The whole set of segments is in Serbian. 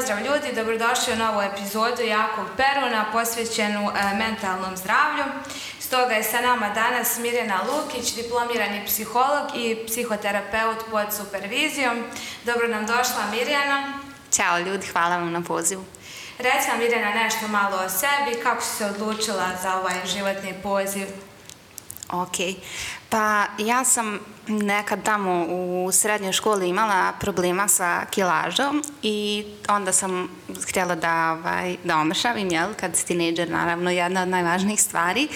Pozdrav ljudi, dobrodošli u novu epizodu Jakog Peruna posvećenu e, mentalnom zdravlju. Stoga je sa nama danas Mirjana Lukić, diplomirani psiholog i psihoterapeut pod supervizijom. Dobro nam došla Mirjana. Ćao ljudi, hvala vam na pozivu. Reci nam Mirjana nešto malo o sebi, kako si se odlučila za ovaj životni poziv? Ok, pa ja sam nekad tamo u srednjoj školi imala problema sa kilažom i onda sam htjela da, ovaj, da omršavim, jel? Kad si tineđer, naravno, jedna od najvažnijih stvari.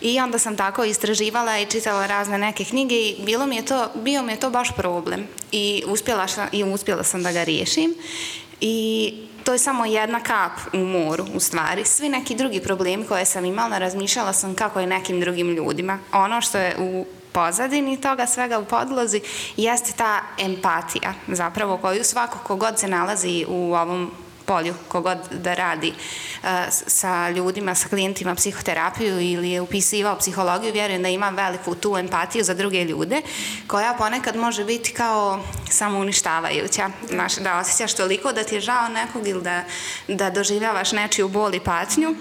I onda sam tako istraživala i čitala razne neke knjige i bilo mi je to, bio mi je to baš problem. I uspjela, i uspjela sam da ga riješim. I to je samo jedna kap u moru, u stvari. Svi neki drugi problemi koje sam imala, razmišljala sam kako je nekim drugim ljudima. Ono što je u pozadini toga svega u podlozi jeste ta empatija zapravo koju svako kogod se nalazi u ovom polju, kogod da radi e, sa ljudima, sa klijentima psihoterapiju ili je upisivao psihologiju, vjerujem da ima veliku tu empatiju za druge ljude, koja ponekad može biti kao samouništavajuća. Znaš, da osjećaš toliko da ti je žao nekog ili da, da doživljavaš nečiju bol i patnju,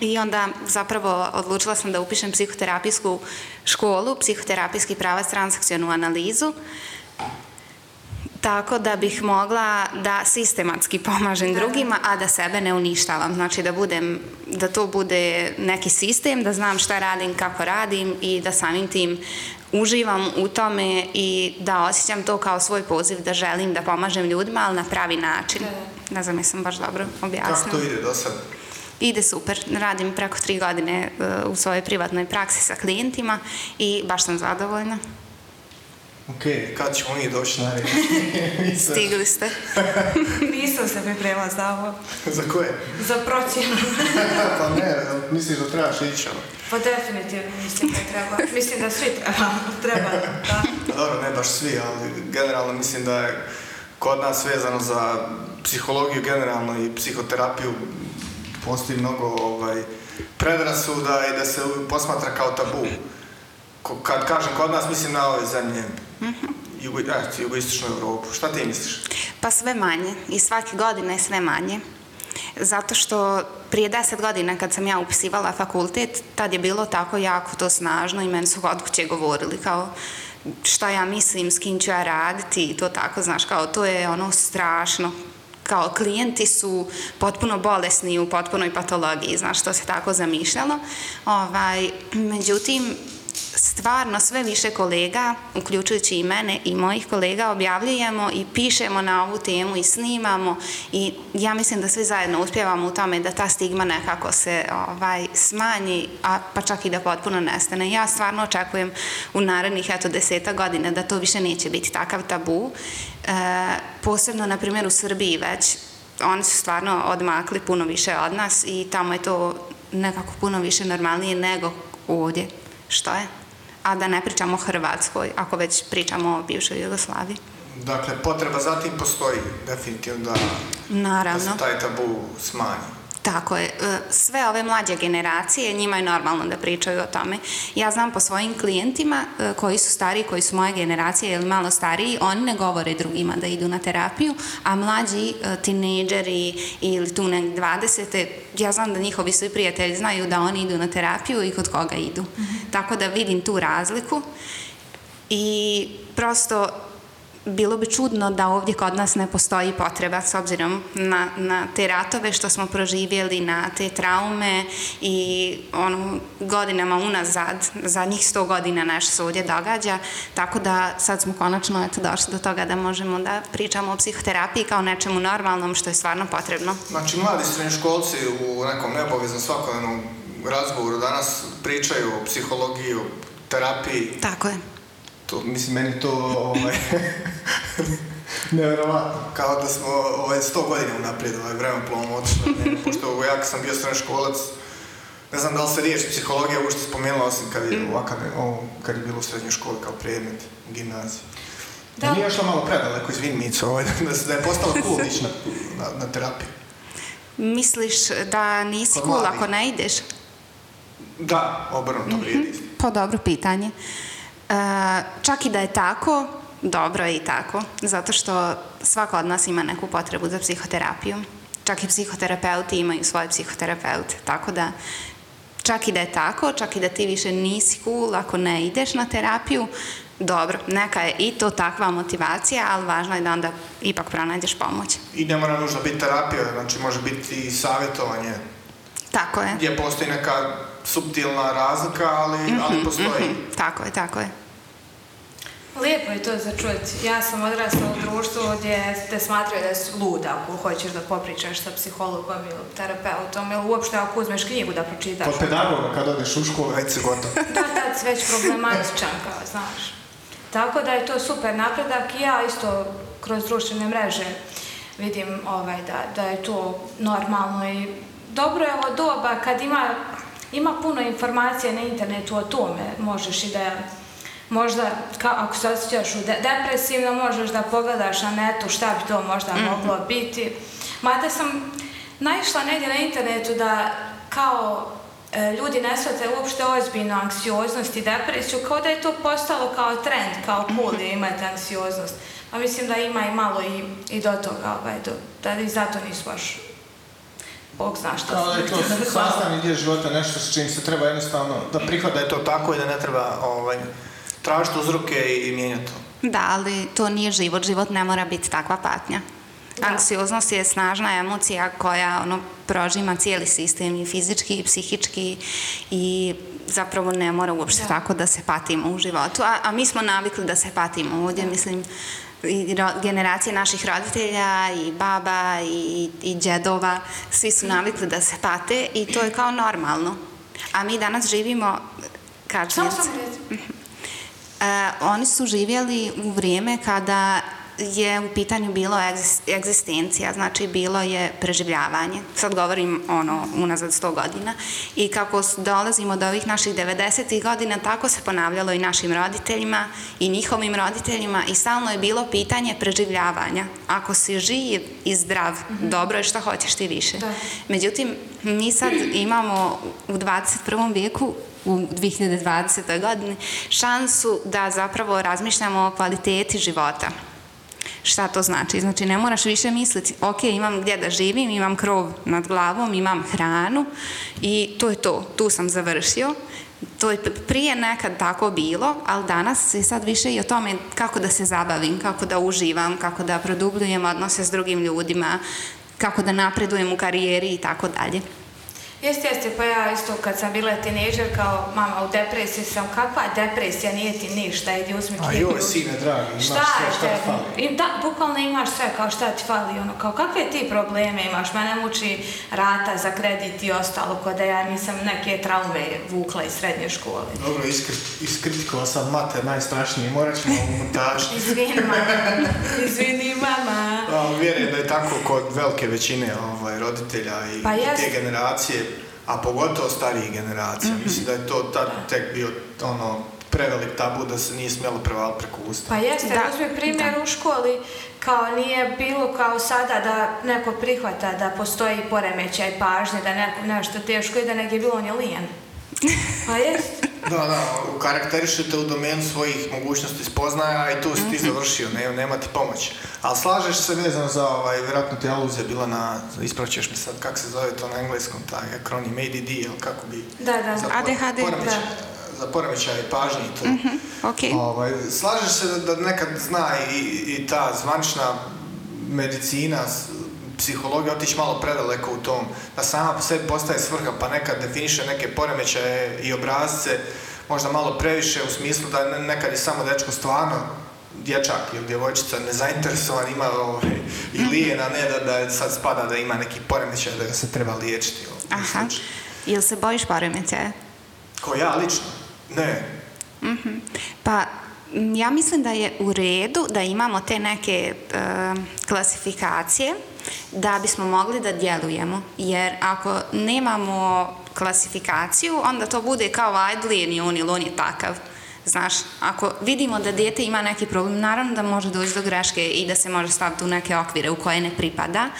i onda zapravo odlučila sam da upišem psihoterapijsku školu, psihoterapijski pravac transakcionu analizu, tako da bih mogla da sistematski pomažem drugima, a da sebe ne uništavam. Znači da budem, da to bude neki sistem, da znam šta radim, kako radim i da samim tim uživam u tome i da osjećam to kao svoj poziv da želim da pomažem ljudima, ali na pravi način. Ne znam, jesam baš dobro objasnila. Kako to ide do sad? ide super, radim preko tri godine e, u svojoj privatnoj praksi sa klijentima i baš sam zadovoljna. Ok, kad ćemo mi doći na Stigli ste. Nisam se pripremila za ovo. za koje? Za procjenu. pa ne, misliš da trebaš ići ali... Pa definitivno mislim da treba. Mislim da svi treba. treba da. Pa dobro, ne baš svi, ali generalno mislim da je kod nas vezano za psihologiju generalno i psihoterapiju postoji mnogo ovaj, predrasuda i da se posmatra kao tabu. Kad kažem kod nas, mislim na ove zemlje, mm -hmm. jugoistočnu Europu. Šta ti misliš? Pa sve manje i svake godine sve manje. Zato što prije deset godina kad sam ja upisivala fakultet, tad je bilo tako jako to snažno i meni su kod kuće govorili kao šta ja mislim, s kim ću ja raditi i to tako, znaš, kao to je ono strašno, kao klijenti su potpuno bolesni u potpunoj patologiji, znaš, to se tako zamišljalo. Ovaj, međutim, stvarno sve više kolega, uključujući i mene i mojih kolega, objavljujemo i pišemo na ovu temu i snimamo i ja mislim da svi zajedno uspjevamo u tome da ta stigma nekako se ovaj, smanji, a pa čak i da potpuno nestane. Ja stvarno očekujem u narednih eto, deseta godina da to više neće biti takav tabu posebno, na primjer, u Srbiji već, oni su stvarno odmakli puno više od nas i tamo je to nekako puno više normalnije nego ovdje. Što je? A da ne pričamo o Hrvatskoj, ako već pričamo o bivšoj Jugoslaviji. Dakle, potreba za postoji definitivno Naravno. da se taj tabu smanji. Tako je. E, sve ove mlađe generacije, njima je normalno da pričaju o tome. Ja znam po svojim klijentima e, koji su stariji, koji su moje generacije ili malo stariji, oni ne govore drugima da idu na terapiju, a mlađi e, tineđeri ili tu nek 20. Ja znam da njihovi svi prijatelji znaju da oni idu na terapiju i kod koga idu. Mhm. Tako da vidim tu razliku i prosto bilo bi čudno da ovdje kod nas ne postoji potreba s obzirom na, na te ratove što smo proživjeli, na te traume i ono, godinama unazad, zadnjih sto godina naš se ovdje događa, tako da sad smo konačno eto, došli do toga da možemo da pričamo o psihoterapiji kao nečemu normalnom što je stvarno potrebno. Znači mladi srednjoškolci u nekom neobaveznom svakodnevnom razgovoru danas pričaju o psihologiji, o terapiji. Tako je. To, mislim, meni to ovaj, nevjerovatno. Kao da smo ovaj, sto godina unaprijed ovaj, plovom otišli. Pošto ovaj, ja sam bio školac, ne znam da li se riječ psihologija uopšte spomenula, osim kad je, ovakav, mm. ovo, kad je bilo u srednjoj školi kao predmet u gimnaziji. Da. Nije još malo predaleko, izvin Mico, ovaj, da, da je postala cool ići na, na, na terapiju. Misliš da nisi cool ako ne ideš? Da, obrnuto mhm. vrijedi. Mm-hmm. Pa dobro pitanje. E, čak i da je tako, dobro je i tako, zato što svako od nas ima neku potrebu za psihoterapiju. Čak i psihoterapeuti imaju svoje psihoterapeute, tako da čak i da je tako, čak i da ti više nisi cool ako ne ideš na terapiju, dobro, neka je i to takva motivacija, ali važno je da onda ipak pronađeš pomoć. I ne mora nužno biti terapija, znači može biti i savjetovanje. Tako je. Gdje postoji neka subtilna razlika, ali, ali mhm, postoji. Mhm, mhm. Tako je, tako je. Lijepo je to za čuti. Ja sam odrasla u društvu gdje te smatraju da si luda ako hoćeš da popričaš sa psihologom ili terapeutom ili uopšte ako uzmeš knjigu da pročitaš. Kod pedagoga kad odeš u školu već si gotovo. da, tad si već problematičan kao, znaš. Tako da je to super napredak i ja isto kroz društvene mreže vidim ovaj, da, da je to normalno i dobro je ovo doba kad ima ima puno informacija na internetu o tome, možeš i da možda, ako se osjećaš depresivno, možeš da pogledaš na netu šta bi to možda mhm. moglo biti. Mada sam naišla negdje na internetu da kao e, ljudi ne shvate uopšte ozbiljno anksioznost i depresiju, kao da je to postalo kao trend, kao mhm. cool da imate anksioznost. A pa mislim da ima i malo i, do toga, ovaj, da i zato nisu baš Bog zna što da je sastavni dio života, nešto s čim se treba jednostavno da prihvata je to tako i da ne treba ovaj, tražiti uzroke i, i mijenjati to. Da, ali to nije život. Život ne mora biti takva patnja. Da. Anksioznost je snažna emocija koja ono, prožima cijeli sistem i fizički i psihički i zapravo ne mora uopšte tako da se patimo u životu. A, a mi smo navikli da se patimo ovdje, mislim, generacije naših roditelja i baba i, i djedova, svi su navikli da se pate i to je kao normalno. A mi danas živimo kačnice. Eh, oni su živjeli u vrijeme kada je u pitanju bilo egzistencija, znači bilo je preživljavanje. Sad govorim ono unazad sto godina i kako dolazimo do ovih naših 90. godina, tako se ponavljalo i našim roditeljima i njihovim roditeljima i stalno je bilo pitanje preživljavanja. Ako si živ i zdrav, mhm. dobro je što hoćeš ti više. Međutim, mi sad imamo u 21. vijeku u 2020. godini šansu da zapravo razmišljamo o kvaliteti života Šta to znači? Znači ne moraš više misliti, ok, imam gdje da živim, imam krov nad glavom, imam hranu i to je to, tu sam završio. To je prije nekad tako bilo, ali danas je sad više i o tome kako da se zabavim, kako da uživam, kako da produbljujem odnose s drugim ljudima, kako da napredujem u karijeri i tako dalje. Jeste, jeste, pa ja isto kad sam bila tinežer kao mama u depresiji sam, kakva je depresija, nije ti ništa, idi uzmi knjigu. A joj, sine dragi, imaš sve, šta te, fali? I, da, bukvalno imaš sve, kao šta ti fali, ono, kao kakve ti probleme imaš, mene muči rata za kredit i ostalo, kod da ja nisam neke traume vukla iz srednje škole. Dobro, iskritikala sam mater najstrašnije, morat ćemo mu montaži. izvini mama, izvini mama. Vjerujem da je tako kod velike većine ovaj, roditelja i pa te generacije a pogotovo starijih generacija. Mhm. Mislim da je to tad tek bio ono prevelik tabu da se nije smjelo prevaliti preko usta. Pa jeste, da. uzmi primjer u školi, kao nije bilo kao sada da neko prihvata da postoji poremećaj pažnje, da nešto teško i da negdje bilo on je lijen. Pa je. Da, da, karakterišete u domenu svojih mogućnosti spoznaja i tu si ti mhm. završio, ne, nema ti pomoć. Ali slažeš se vezano za, ovaj, vjerojatno ti aluzija bila na, ispraćeš mi sad kako se zove to na engleskom, taj akronim ADD, ili kako bi... Da, da, ADHD, da. Za poremećaj pažnje i to. Mm-hmm, slažeš se da, nekad zna i, i ta zvančna medicina psihologija otići malo predaleko u tom, da sama po sebi postaje svrha, pa nekad definiše neke poremećaje i obrazce, možda malo previše u smislu da nekad je samo dečko stvarno dječak ili djevojčica nezainteresovan ima ovaj, i mm-hmm. ne da, sad spada da ima neki poremećaj da se treba liječiti. Ovaj, Aha. Jel se bojiš poremećaja? Ko ja lično? Ne. Mhm. Pa ja mislim da je u redu da imamo te neke eh, klasifikacije da bismo mogli da djelujemo. Jer ako nemamo klasifikaciju, onda to bude kao ajde, ni on ili on je takav. Znaš, ako vidimo da dijete ima neki problem, naravno da može doći do greške i da se može staviti u neke okvire u koje ne pripada,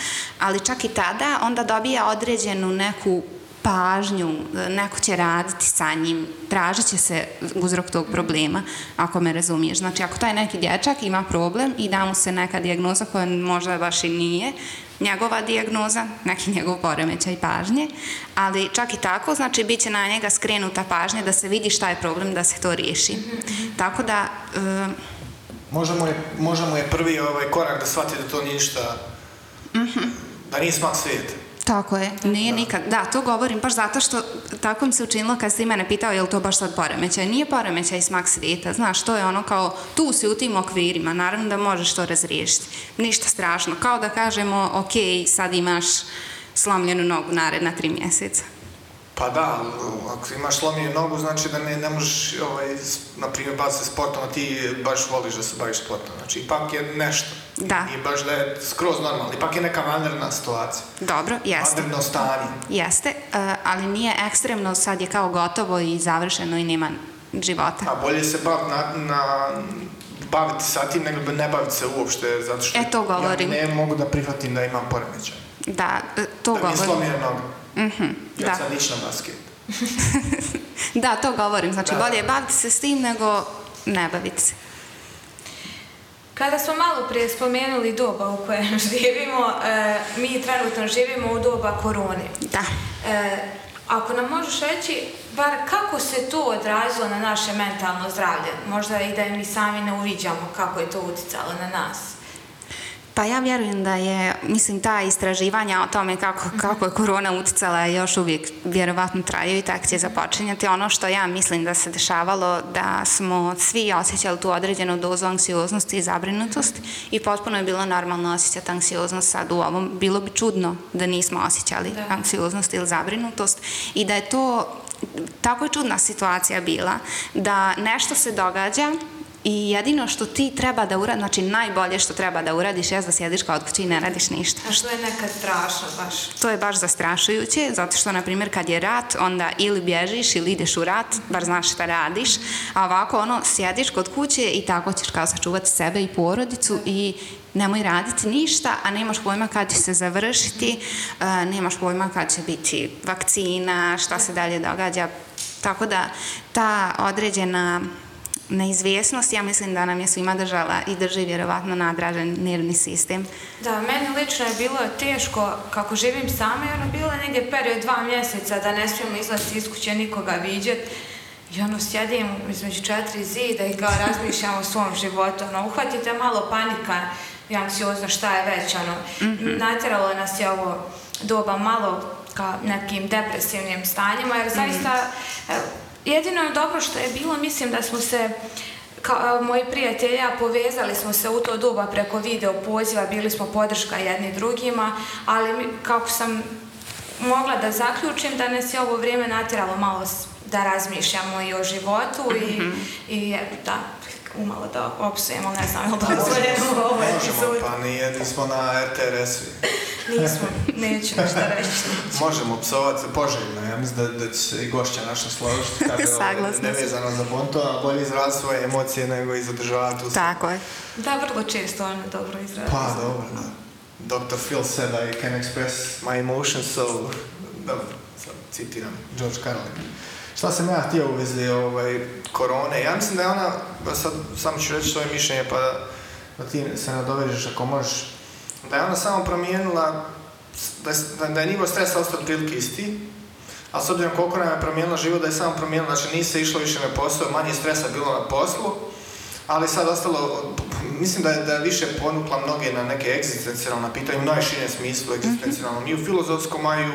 ali čak i tada onda dobija određenu neku pažnju, e, neko će raditi sa njim, tražit će se uzrok tog problema, ako me razumiješ. Znači, ako taj neki dječak ima problem i da mu se neka dijagnoza koja možda baš i nije, njegova dijagnoza, neki njegov poremećaj pažnje, ali čak i tako, znači, bit će na njega skrenuta pažnja da se vidi šta je problem, da se to riješi. Mhm, mhm. Tako da... E, možemo, je, prvi ovaj korak da shvati da to ništa, mhm. da nije smak svijeta. Tako je, nije da. nikad. Da, to govorim baš zato što tako mi se učinilo kad si mene pitao je li to baš sad poremećaj. Nije poremećaj smak svijeta, znaš, to je ono kao tu si u tim okvirima, naravno da možeš to razriješiti. Ništa strašno, kao da kažemo ok, sad imaš slomljenu nogu naredna tri mjeseca. Pa da, ako imaš slomljenu nogu, znači da ne, ne možeš, ovaj, na primjer, baviti se sportom, a ti baš voliš da se baviš sportom. Znači, ipak je nešto da. I baš da je skroz normalno. Ipak je neka vanredna situacija. Dobro, jeste. Vanredno stanje. Jeste, e, ali nije ekstremno, sad je kao gotovo i završeno i nema života. A bolje se bav na, na baviti sa tim nego ne baviti se uopšte zato što e, to govorim. ja ne mogu da prihvatim da imam poremećaj. Da, e, to da govorim. Mhm, da mi slomljena noga. Mm-hmm, ja da. sam na basket. da, to govorim. Znači, da, bolje je baviti se s tim nego ne baviti se. Kada smo malo prije spomenuli doba u kojem živimo, e, mi trenutno živimo u doba korone. Da. E, ako nam možeš reći, bar kako se to odrazilo na naše mentalno zdravlje? Možda i da mi sami ne uviđamo kako je to utjecalo na nas. Pa ja vjerujem da je, mislim, ta istraživanja o tome kako, mhm. kako je korona utjecala još uvijek vjerovatno traju i tako će započinjati. Ono što ja mislim da se dešavalo, da smo svi osjećali tu određenu dozu anksioznosti i zabrinutosti i potpuno je bilo normalno osjećati anksioznost sad u ovom. Bilo bi čudno da nismo osjećali da. anksioznost ili zabrinutost i da je to tako je čudna situacija bila da nešto se događa i jedino što ti treba da uradiš, znači najbolje što treba da uradiš je da sjediš kod kući i ne radiš ništa. A što je nekad strašno baš? To je baš zastrašujuće, zato što, na primjer, kad je rat, onda ili bježiš ili ideš u rat, bar znaš šta radiš, a ovako, ono, sjediš kod kuće i tako ćeš kao sačuvati sebe i porodicu i nemoj raditi ništa, a nemaš pojma kad će se završiti, e, nemaš pojma kad će biti vakcina, šta se dalje događa. Tako da ta određena neizvjesnost, ja mislim da nam je svima držala i drži vjerovatno nadražen nervni sistem. Da, meni lično je bilo teško kako živim sama i ono bilo je negdje period dva mjeseca da ne smijemo izlaziti iz kuće nikoga viđet. I ono sjedim između četiri zida i kao razmišljam o svom životu. Ono, uhvatite malo panika i anksiozno šta je već. Ono, mm Natjeralo nas je ovo doba malo ka nekim depresivnim stanjima jer mhm. zaista Jedino je dobro što je bilo, mislim da smo se kao moji prijatelji ja povezali smo se u to doba preko video poziva, bili smo podrška jedni drugima, ali kako sam mogla da zaključim da nas je ovo vrijeme natjeralo malo da razmišljamo i o životu i, mhm. i da umalo da opsujemo, ne znam, jel da zvoljeno ovo epizodu. Možemo, pa nije, nismo na RTRS-u. nismo, neću ništa reći. Možemo psovati, poželjno, ja mislim da, da će se i gošća naša složiti. Saglasno. Nevezano za bonto, a bolje izraz svoje emocije nego i zadržavati Tako je. Da, vrlo često on dobro izraz. Pa, dobro, da. Dr. Phil said I can express my emotions, so... Dobro, sad citiram George Carlin. Šta sam ja htio u vezi ovaj, korone? Ja mislim da je ona, pa sad samo ću reći svoje mišljenje pa da ti se nadovežeš ako možeš, da je ona samo promijenila, da je, da je nivo stresa ostao otprilike isti, a s obzirom koliko nam je promijenila život, da je samo promijenila, znači nisi išlo više na posao, manje stresa bilo na poslu, ali sad ostalo, mislim da je, da više ponukla mnoge na neke egzistencijalna pitanja, u najširem smislu egzistencijalno. i u filozofskom, a i u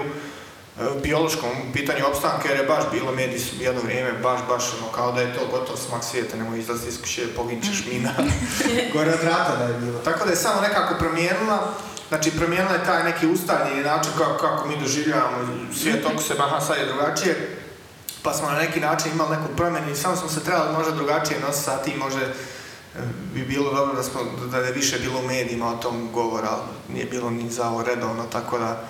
biološkom pitanju opstanka jer je baš bilo medij jedno vrijeme baš baš ono kao da je to gotovo smak svijeta nemoj izlazi iz kuće poginčeš mina gore od rata da je bilo tako da je samo nekako promijenila znači promijenila je taj neki ustavljeni način kako, mi doživljavamo svijet oko se aha sad je drugačije pa smo na neki način imali neku promjenu i samo smo se trebali možda drugačije nositi sa tim možda eh, bi bilo dobro da, da je više bilo u medijima o tom govora, nije bilo ni za ovo redovno, tako da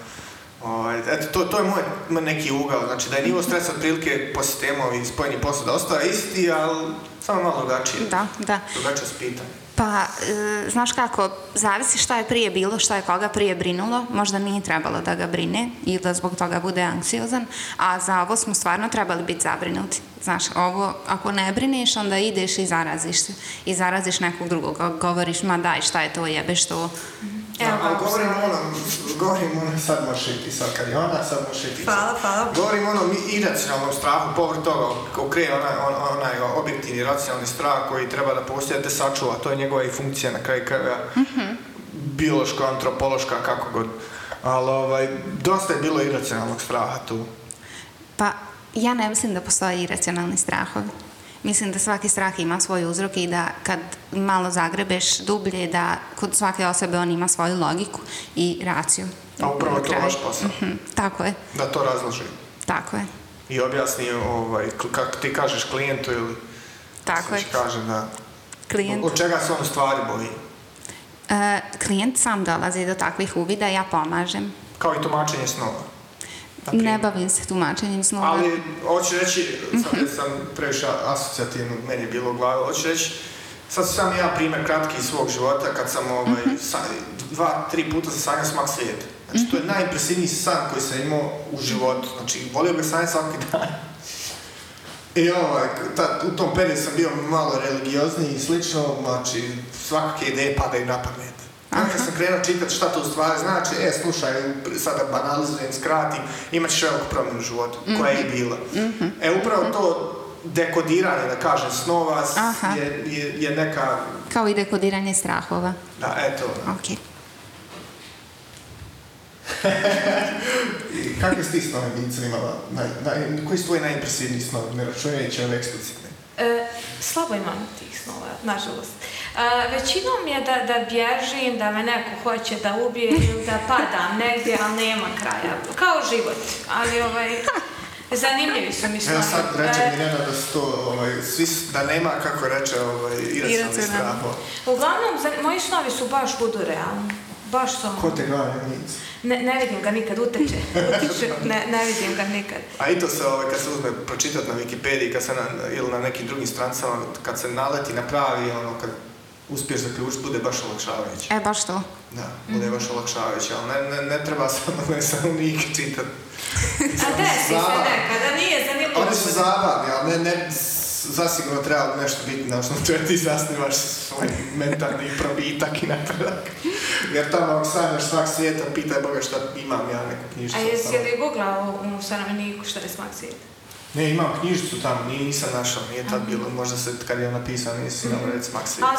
Ovaj, eto, to, to je moj neki ugao, znači da je nivo stresa otprilike po sistemu i spojenih posuda ostao isti, ali samo malo drugačije. Da, da. Drugačije pita. Pa, e, znaš kako, zavisi šta je prije bilo, šta je koga prije brinulo, možda nije trebalo da ga brine i da zbog toga bude anksiozan, a za ovo smo stvarno trebali biti zabrinuti. Znaš, ovo, ako ne brineš, onda ideš i zaraziš se. I zaraziš nekog drugog, govoriš, ma daj, šta je to, jebeš to, mhm. Evo, ali govorimo ono, govorim ono sad može i sad kad je ona, sad može i Hvala, hvala. Govorim ono iracionalnom strahu, povr toga krije onaj, objektivni racionalni strah koji treba da postoje da sačuva, to je njegova i funkcija na kraju krajeva, mhm. biološka, antropološka, kako god. Ali ovaj, dosta je bilo iracionalnog straha tu. Pa, ja ne mislim da postoji iracionalni strahovi mislim da svaki strah ima svoj uzrok i da kad malo zagrebeš dublje, da kod svake osobe on ima svoju logiku i raciju. A upravo je to vaš posao. Mhm, tako je. Da to razloži. Tako je. I objasni ovaj, kako ti kažeš klijentu ili... Tako je. kaže da... Klijent. Od čega se on stvari boji? Uh, klijent sam dolazi do takvih uvida, ja pomažem. Kao i tumačenje snova. Ne bavim se tumačenjem snova. Ali, hoću reći, sam, mhm. sam previše asocijativno, meni je bilo u glavi, hoću reći, sad sam ja primjer kratki iz svog života, kad sam ovaj, mhm. dva, tri puta se sanjao smak svijet. Znači, to je mhm. najimpresivniji san koji sam imao u životu. Znači, volio bih sanjati svaki dan. I ovaj, u tom periodu sam bio malo religiozni i slično, znači, svakake ideje padaju na pamet. Aha. Kad sam krenuo čitati šta to u stvari znači, e, slušaj, sada banalizujem, skratim, imat ćeš veliku promjenu u životu, mm-hmm. koja je i bila. Mm-hmm. E, upravo to dekodiranje, da kažem, snova je, je, je, neka... Kao i dekodiranje strahova. Da, eto. Ok. Kakve si ti snove imala? Naj, koji su tvoji najimpresivniji snovi, ne računajući ove eksplicitne? E, slabo imam tih snova, nažalost. E, većinom je da, da bježim, da me neko hoće da ubije ili da padam negdje, ali nema kraja. Kao život, ali ovaj... Zanimljivi su mi snovi. Evo sad reče e, Mirjana da su to, ovaj, svi, da nema, kako reče, ovaj, iracionalni Uglavnom, moji snovi su baš budu realni. Baš su... Ono- Ko te gleda, ne, vidim ga nikad, uteče. Ne, ne vidim ga nikad. A i to se, ovaj, kad se uzme pročitati na Wikipediji kad se na, ili na nekim drugim strancama, kad se naleti na pravi, ono, kad uspiješ zaključiti, bude baš olakšavajuće. E, baš to. Da, mhm. bude baš olakšavajuće, ali ne, ne, ne treba samo, ne samo čitati. A desi se nekada, nije zanimljivo. Oni su zabavni, ali ne, ne, zasigurno treba nešto biti na osnovu čega ti zasnivaš svoj mentalni probitak i napredak. Jer tamo ako sanjaš svak svijeta, pitaj Boga šta imam ja neku knjižicu. A jesi li googlao u stanovniku šta je svak svijeta? Ne, imam knjižicu tamo, nisam našao, nije tad bilo, možda se kad je napisao nisi mm. -hmm. reći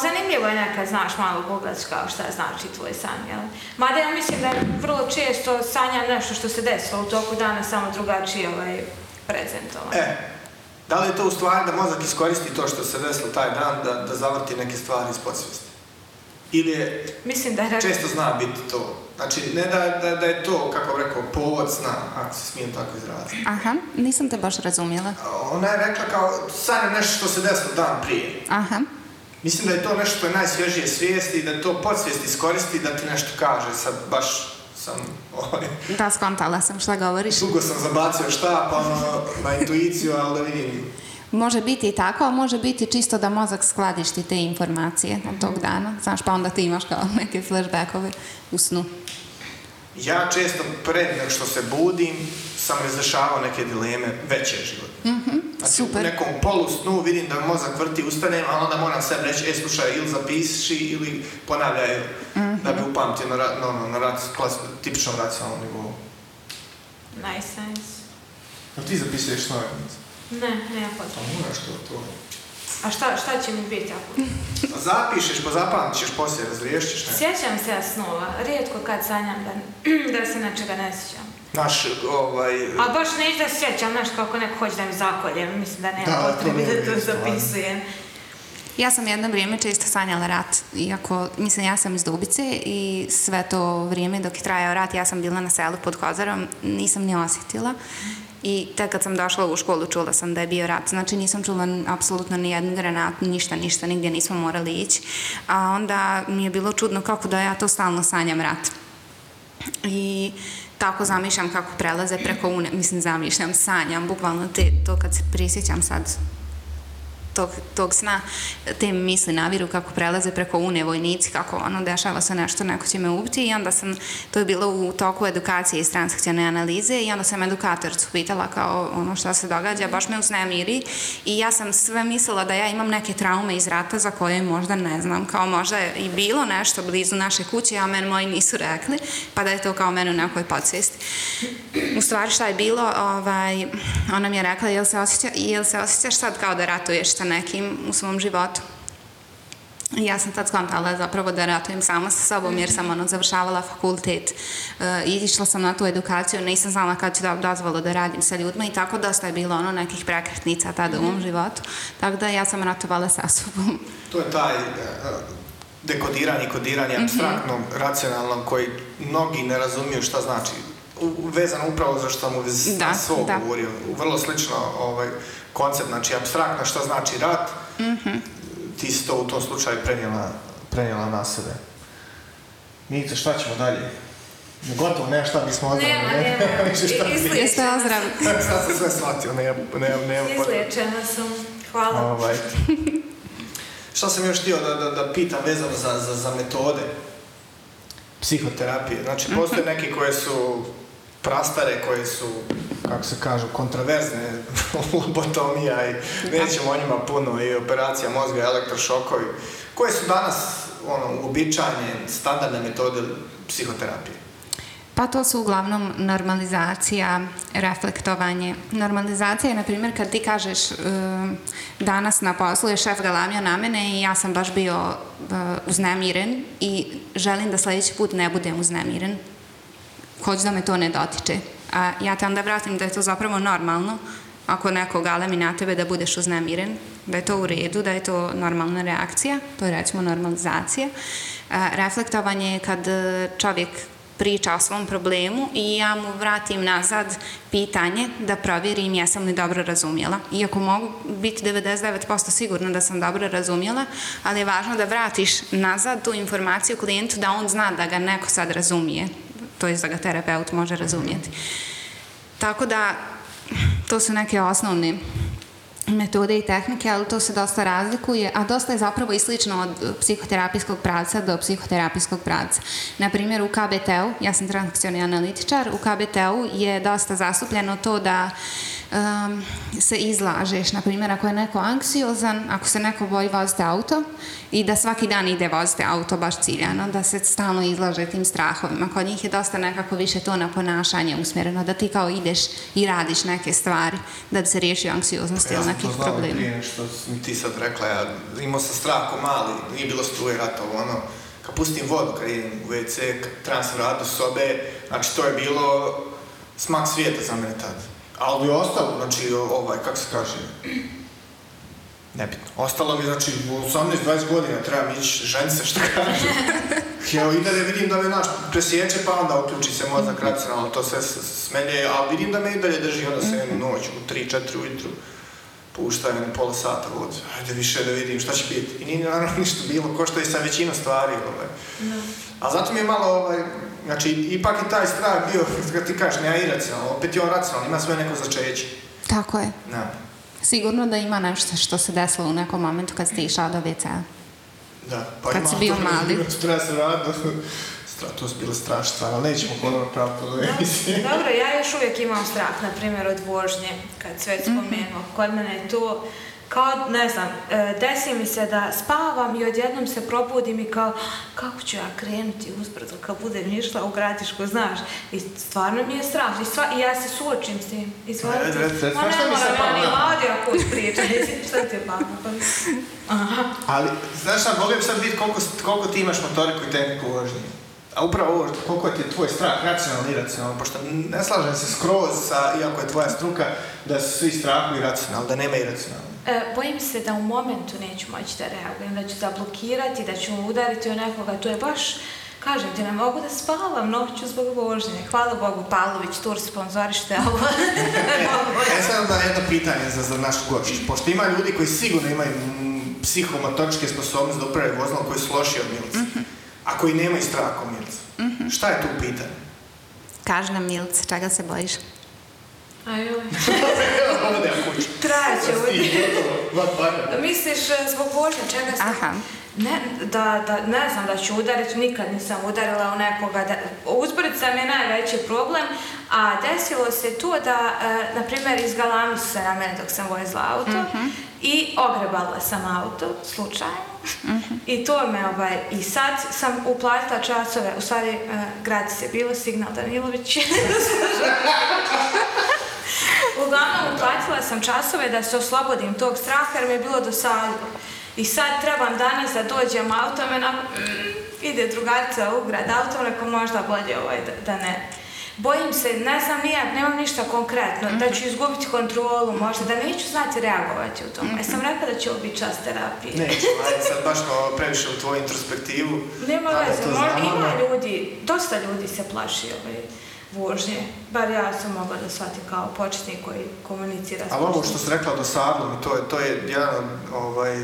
zanimljivo je nekad, znaš, malo pogledaš kao šta znači tvoj san, jel? Mada ja mislim da je vrlo često sanja nešto što se desilo u toku dana, samo drugačije ovaj, E, da li je to u stvari da mozak iskoristi to što se desilo taj dan, da, da zavrti neke stvari iz podsvijesti? Ili je... Mislim da je... Često zna biti to. Znači, ne da, da, je to, kako rekao, povod zna, ako se smijem tako izraziti. Aha, nisam te baš razumjela. Ona je rekla kao, je nešto što se desilo dan prije. Aha. Mislim da je to nešto što je najsvježije svijesti i da to podsvijest iskoristi da ti nešto kaže, sad baš sam... Ovaj, da, skontala sam šta govoriš. Dugo sam zabacio šta, pa ono, na intuiciju, ali da vidim. Može biti i tako, a može biti čisto da mozak skladišti te informacije od tog dana. Znaš, pa onda ti imaš kao neke flashbackove u snu. Ja često pred nek što se budim, sam razrešavao neke dileme veće životne. Mm -hmm, znači, u nekom polu snu vidim da mozak vrti, ustanem, a onda moram sve reći, e, slušaj, ili zapiši, ili ponavljaju mm da bi upamtio na, na, na, ono, na rac, tipičnom racionalnom nivou. Nice sense. ti zapisuješ snove? Ne, ne, ja potrebno. Pa moraš to, to. A šta, šta će mi biti ako... Pa zapišeš, pa zapamćeš, poslije razriješćeš ne? Sjećam se ja snova. Rijetko kad sanjam da, da se nečega ne sjećam naš ovaj... A baš ne ide sjećam, znaš, kako neko hoće da mi zakolje, mislim da nema da, potrebe da to zapisujem. Ja sam jedno vrijeme često sanjala rat, iako, mislim, ja sam iz Dubice i sve to vrijeme dok je trajao rat, ja sam bila na selu pod Kozarom, nisam ni osjetila. I tek kad sam došla u školu čula sam da je bio rat. Znači nisam čula apsolutno ni jednu ništa, ništa, nigdje nismo morali ići. A onda mi je bilo čudno kako da ja to stalno sanjam rat. I tako zamišljam kako prelaze preko une, mislim zamišljam, sanjam, bukvalno te, to kad se prisjećam sad, tog, tog sna, te misli naviru kako prelaze preko une vojnici, kako ono dešava se nešto, neko će me ubiti i onda sam, to je bilo u toku edukacije i transakcijne analize i onda sam edukatorcu pitala kao ono što se događa, baš me uznemiri i ja sam sve mislila da ja imam neke traume iz rata za koje možda ne znam, kao možda je i bilo nešto blizu naše kuće, a meni moji nisu rekli, pa da je to kao meni u nekoj podsvijesti. U stvari šta je bilo, ovaj, ona mi je rekla, jel se, osjeća, jel se osjećaš sad kao da ratuješ sa nekim u svom životu. ja sam tad skontala zapravo da ratujem sama sa sobom jer sam ono završavala fakultet e, i išla sam na tu edukaciju, nisam znala kad ću da dozvalo da radim sa ljudima i tako dosta je bilo ono nekih prekretnica tada u mom mhm. životu. Tako da ja sam ratovala sa sobom. To je taj e, dekodiranje, kodiranje mhm. abstraktnom, mm racionalnom koji mnogi ne razumiju šta znači vezano upravo za što sam u vezi svoj govorio. Vrlo slično ovaj, koncept, znači abstraktno što znači rat, mm -hmm. ti si to u tom slučaju prenijela, prenijela na sebe. Nice, šta ćemo dalje? Gotovo, nema šta, bismo smo ozdravili. Nema, ne? nema. Jeste ozdrav. sam sve shvatio, nema, nema, nema. sam, hvala. Ovaj. Šta sam još htio da, da, da pitam vezano za, za, za metode psihoterapije? Znači, postoje mhm. neke koje su prastare koje su, kako se kažu, kontraverzne lobotomija i nećemo o njima puno i operacija mozga, elektrošokovi, koje su danas ono, uobičajene standardne metode psihoterapije. Pa to su uglavnom normalizacija, reflektovanje. Normalizacija je, na primjer, kad ti kažeš e, danas na poslu je šef galamio na mene i ja sam baš bio e, uznemiren i želim da sljedeći put ne budem uznemiren hoću da me to ne dotiče. A ja te onda vratim da je to zapravo normalno ako neko mi na tebe da budeš uznemiren, da je to u redu, da je to normalna reakcija, to je recimo normalizacija. reflektovanje je kad e, čovjek priča o svom problemu i ja mu vratim nazad pitanje da provjerim jesam li dobro razumjela. Iako mogu biti 99% sigurna da sam dobro razumjela, ali je važno da vratiš nazad tu informaciju klijentu da on zna da ga neko sad razumije, to je da ga terapeut može razumjeti. Tako da, to su neke osnovne metode i tehnike, ali to se dosta razlikuje, a dosta je zapravo i slično od psihoterapijskog pravca do psihoterapijskog pravca. Na primjer, u KBT-u, ja sam transakcioni analitičar, u KBT-u je dosta zastupljeno to da se izlažeš. Na primjer, ako je neko anksiozan, ako se neko boji voziti auto i da svaki dan ide voziti auto baš ciljano, da se stalno izlaže tim strahovima. Kod njih je dosta nekako više to na ponašanje usmjereno, da ti kao ideš i radiš neke stvari da bi se riješio anksioznosti ili nekih problema. Ja sam to ti sad rekla, ja imao sam strah ko mali, nije bilo struje rata ono, kad pustim vodu, kad idem u WC, kad trebam se do sobe, znači to je bilo smak svijeta za mene tada ali ostalo, znači, ovaj, kako se kaže, nebitno. Ostalo mi, znači, u 18-20 godina trebam ići žence, što kaže. Evo, i da vidim da me naš presjeće, pa onda uključi se mozak mhm. racionalno, to sve smelje, ali vidim da me i dalje drži, onda se mhm. jednu noć, u 3-4 ujutru puštaju mi pola sata vodu, ajde više da vidim šta će biti. I nije naravno ništa bilo, ko što je sa većinom stvari. Ovaj. No. A zato mi je malo, ovaj, znači, ipak je taj strah bio, kad ti kažeš, ne iracionalno, opet je on racionalno, ima sve neko začeće. Tako je. Da. Sigurno da ima nešto što se desilo u nekom momentu kad ste išao do WC-a. Da, pa kad si bio mali. se to su bile strašne ali nećemo ponovno praviti Dobro, ja još uvijek imam strah, na primjer, od vožnje, kad sve mhm. spomenuo. Kod mene je to, kao, ne znam, e, desi mi se da spavam i odjednom se probudim i kao, kako ću ja krenuti uzbrdo kad budem išla u gradišku, znaš. I stvarno mi je strah I, i ja se suočim s tim. I stvarno, ne moram, ja nima audio kuć pričam, šta ti je Aha. Ali, znaš šta, volio sad vidjeti koliko, koliko ti imaš motoriku i tehniku vožnje. A upravo ovo, koliko ti je tvoj strah racionalno i iracionalno, pošto ne slažem se skroz sa, iako je tvoja struka, da su svi strahu i racionalno, da nema i E, bojim se da u momentu neću moći da reagujem, da ću zablokirati, da ću udariti u nekoga, to je baš Kažem ti, ne mogu da spavam noću zbog vožnje. Hvala Bogu, Palović, tur sponzorište ovo. e sad da jedno pitanje za, naš gošć. Pošto ima ljudi koji sigurno imaju psihomatočke sposobnosti da uprave vozilo koji su loši od milice. Ako koji nemaju strah o mhm. Šta je tu pitanje? Kaži nam čega se bojiš? A Trajeće ovdje. Misliš e, zbog Božja čega se... Aha. Ne, da, da, ne znam da ću udariti, nikad nisam udarila u nekoga. Da, uzborit sam je najveći problem, a desilo se to da, e, na primjer, izgalam se na mene dok sam vozila auto mhm. i ogrebala sam auto, slučajno i to me ovaj, i sad sam uplatila časove, u stvari uh, bilo, signal Danilović Uglavnom uplatila sam časove da se oslobodim tog straha jer mi je bilo sad. I sad trebam danas da dođem autom, e, ide drugarca u grad autom, rekao možda bolje ovaj, da, da ne bojim se, ne znam nijak, nemam ništa konkretno, da ću mhm. izgubiti kontrolu možda, da neću znati reagovati u tom. Ja e, sam rekla da će ovo biti čas terapije. Neću, ajde sad baš previše u tvoju introspektivu. Nema veze, ima ljudi, dosta ljudi se plaši ove ovaj, vožnje. Bar ja sam mogla da shvatim kao početnik koji komunicira. Ali ovo što si rekla dosadno, to je, to je jedan, ovaj,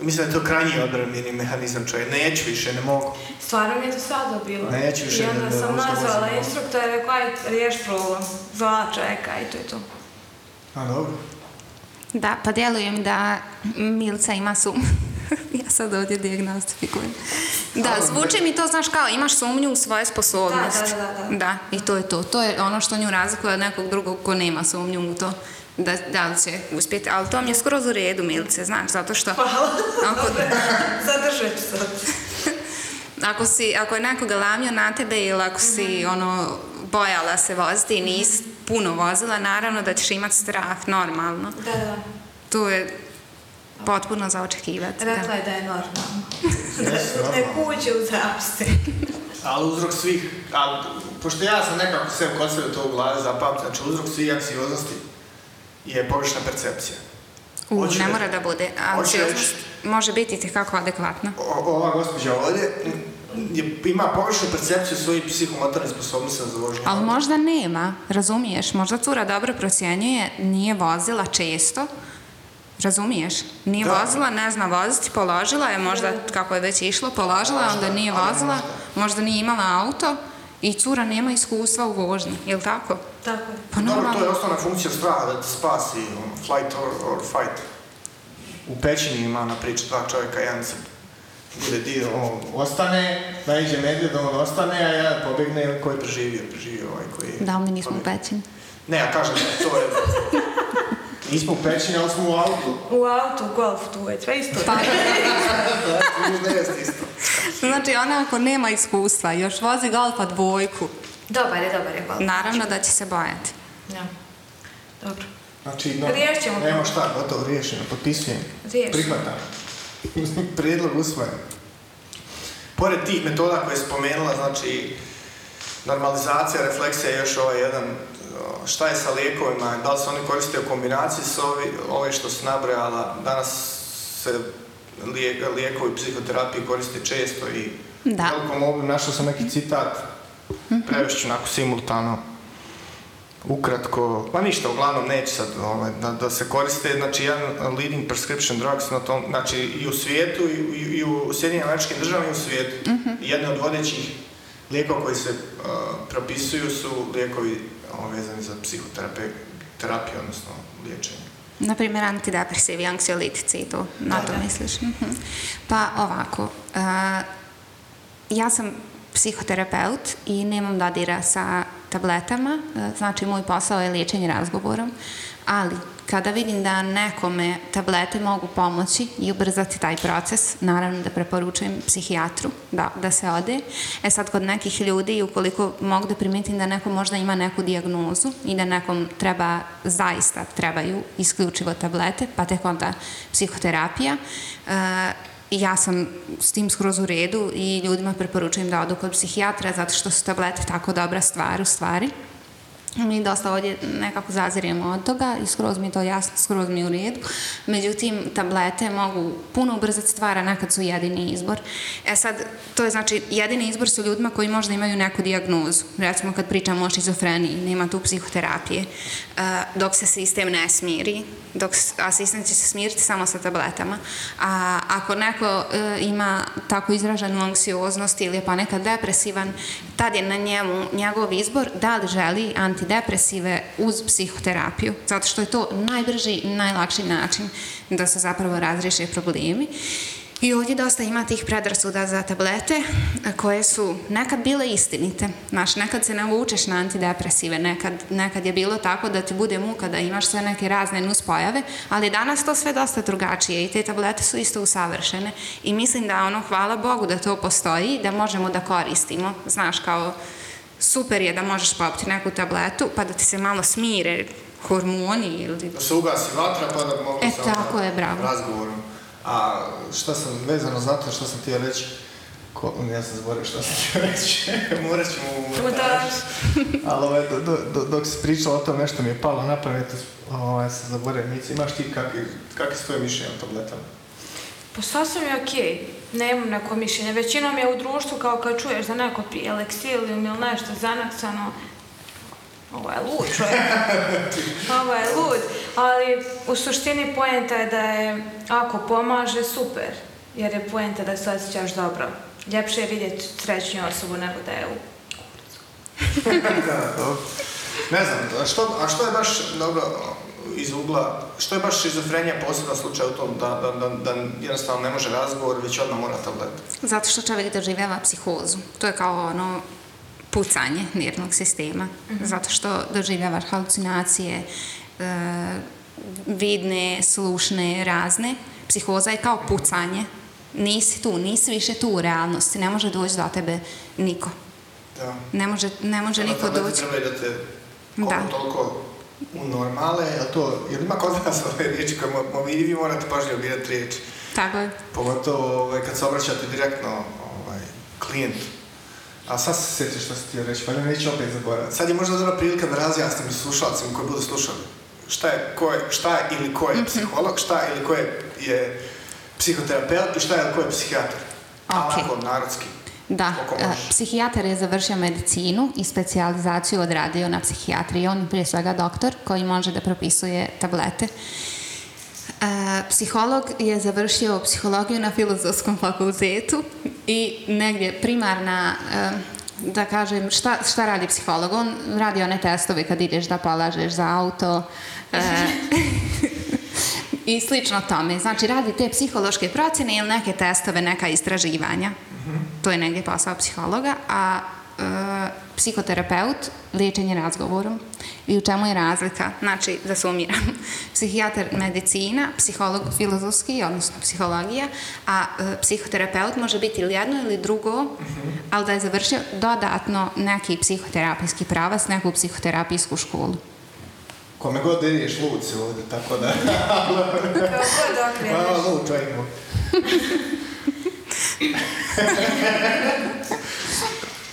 mislim da je to krajnji odbranjeni mehanizam čovjek. Neću više, ne mogu. Stvarno mi je to sada bilo. Neću više. I onda sam nazvala instruktora i rekao, aj, riješ problem. Zvala čovjeka i to je to. A dobro. Da, pa djelujem da Milca ima sum. ja sad ovdje diagnostifikujem. Da, zvuči mi to, znaš, kao imaš sumnju u svoje sposobnosti. Da, da, da, da. Da, i to je to. To je ono što nju razlikuje od nekog drugog ko nema sumnju u to da, da li će uspjeti, ali to mi je skoro u redu, Milice, znaš, zato što... Hvala. Ako... Zadržat ću sad. Ako, si, ako je neko galamio na tebe ili ako si mhm. ono, bojala se voziti i nisi mhm. puno vozila, naravno da ćeš imati strah, normalno. Da, da. Tu je potpuno za očekivati. Rekla je da je normalno. da ne kuće u zapse. ali uzrok svih, pošto ja sam nekako sve kod sebe to u glavi zapamtio, znači uzrok svih anksioznosti je površna percepcija. U, ne mora da bude anksioznost može biti tekako adekvatna. ova gospođa ovdje ima pogrešnu percepciju svojih psihomotornih sposobnosti za vožnju. Ali možda nema, razumiješ? Možda cura dobro procjenjuje, nije vozila često, Razumiješ? Nije vozila, ne zna voziti, položila je možda, kako je već išlo, položila onda nije vozila, možda nije imala auto i cura nema iskustva u vožnji, li tako? Tako je. Pa Dobro, to je osnovna funkcija straha, da te spasi, ono, flight or fight u pećini ima na priča dva čovjeka, jedan se bude dio, on ostane, medija da on ostane, a ja pobjegne, koji je preživio, preživio ovaj koji Da, mi nismo u pećini. Ne, ja kažem, to je... Nismo u pećini, ali smo u autu. U autu, u golf, tu je sve isto. Pa. da, isto. Znači, ona ako nema iskustva, još vozi golfa dvojku. Dobar je, dobar je golf. Naravno da će se bojati. Ja. Dobro. Znači, no, Nema šta, gotovo, riješeno, potpisujem. Prihvatam. Prijedlog usvojen. Pored tih metoda koje je spomenula, znači, normalizacija, refleksija je još ovaj jedan, šta je sa lijekovima, da li se oni koriste u kombinaciji s ovi, ove što se nabrojala, danas se lijekovi psihoterapiji koriste često i da. mogu našao sam neki citat, mhm. prevešću onako simultano ukratko, pa ništa, uglavnom neće sad ovaj, da, se koriste, znači jedan leading prescription drugs na tom, znači i u svijetu i, i, u Sjedinim američkim državama i u svijetu. Mm od vodećih lijekova koji se uh, propisuju su lijekovi uh, vezani za psihoterapiju, odnosno liječenje. Na antidepresivi, anksiolitici i to, na to da. misliš. Mhm. Pa ovako, uh, ja sam psihoterapeut i nemam dodira sa tabletama, e, znači moj posao je liječenje razgovorom, ali kada vidim da nekome tablete mogu pomoći i ubrzati taj proces, naravno da preporučujem psihijatru da, da se ode. E sad kod nekih ljudi, ukoliko mogu da da neko možda ima neku dijagnozu i da nekom treba, zaista trebaju isključivo tablete, pa tek onda psihoterapija, e, ja sam s tim skroz u redu i ljudima preporučujem da odu kod psihijatra zato što su tablete tako dobra stvar u stvari mi dosta ovdje nekako zaziremo od toga i skroz mi to jasno, skroz mi u redu. Međutim, tablete mogu puno ubrzati stvar, a nekad su jedini izbor. E sad, to je znači, jedini izbor su ljudima koji možda imaju neku dijagnozu. Recimo kad pričamo o šizofreniji, nema tu psihoterapije, e, dok se sistem ne smiri, dok asistent će se smiriti samo sa tabletama. A ako neko e, ima tako izraženu anksioznost ili je pa nekad depresivan, tad je na njemu njegov izbor da li želi antidepresive uz psihoterapiju, zato što je to najbrži, i najlakši način da se zapravo razriješe problemi. I ovdje dosta ima tih predrasuda za tablete koje su nekad bile istinite. Znaš, nekad se navučeš na antidepresive, nekad, nekad je bilo tako da ti bude muka da imaš sve neke razne nuspojave, ali danas to sve dosta drugačije i te tablete su isto usavršene. I mislim da ono, hvala Bogu da to postoji, da možemo da koristimo, znaš, kao super je da možeš popiti neku tabletu pa da ti se malo smire hormoni ili... Da pa se ugasi vatra pa da mogu e, tako je, bravo. razgovorom. A šta sam vezano za to što sam ti reći, Ko, ja sam zaboravio što sam ti reći, morat ćemo Ali ovaj, do, do, dok si pričala o tome nešto mi je palo na pamet, ovaj, sam zaboravio, imaš ti kakvi, kakvi stoje mišljenje o tabletama? Pa sasvim je okej. Nemam neko mišljenje. Većinom je u društvu kao kad čuješ da neko prije eleksilium ili nešto zanaksano, ovo je lud čovjek. Ovo je lud. Ali u suštini poenta je da je, ako pomaže, super. Jer je poenta da se osjećaš dobro. Ljepše je vidjeti srećnju osobu nego da je u kurcu. ne znam, a što, a što je baš, dobro, iz ugla, što je baš šizofrenija posebno slučaj u tom da, da, da, jednostavno ne može razgovor, već odmah mora tablet? Zato što čovjek doživljava psihozu. To je kao ono pucanje nervnog sistema. Mhm. Zato što doživljava halucinacije, e, vidne, slušne, razne. Psihoza je kao pucanje. Nisi tu, nisi više tu u realnosti. Ne može doći do tebe niko. Da. Ne može, ne može niko doći. da te koliko, toliko u normale, je to, jel ima kod nas ove riječi koje mo, vi, vi morate pažljivo birati riječ? Tako je. Pogotovo ovaj, kad se obraćate direktno ovaj, klijentu. A sad se sjetiš što si ti reći, pa neću opet zaboraviti. Sad je možda dobra prilika da razjasnim slušalcima koji budu slušali. Šta je, ko je, šta ili ko je mhm. psiholog, šta je ili ko je, je psihoterapeut i šta je ili ko je psihijatar. Okay. Alako, narodski. Da, e, psihijatar je završio medicinu i specijalizaciju odradio na psihijatriji. On je prije svega doktor koji može da propisuje tablete. E, psiholog je završio psihologiju na filozofskom fakultetu i negdje primarna e, da kažem, šta, šta radi psiholog? On radi one testove kad ideš da polažeš za auto. i slično tome. Znači, radi te psihološke procjene ili neke testove, neka istraživanja. Mhm. To je negdje posao psihologa, a e, psihoterapeut liječenje razgovorom. I u čemu je razlika? Znači, da sumiram, psihijatar medicina, psiholog filozofski, odnosno psihologija, a e, psihoterapeut može biti ili jedno ili drugo, mhm. ali da je završio dodatno neki psihoterapijski pravac, neku psihoterapijsku školu. Kome god da ideš, lud ovdje, tako da... Kako god okreneš. Hvala lud čovjek mu.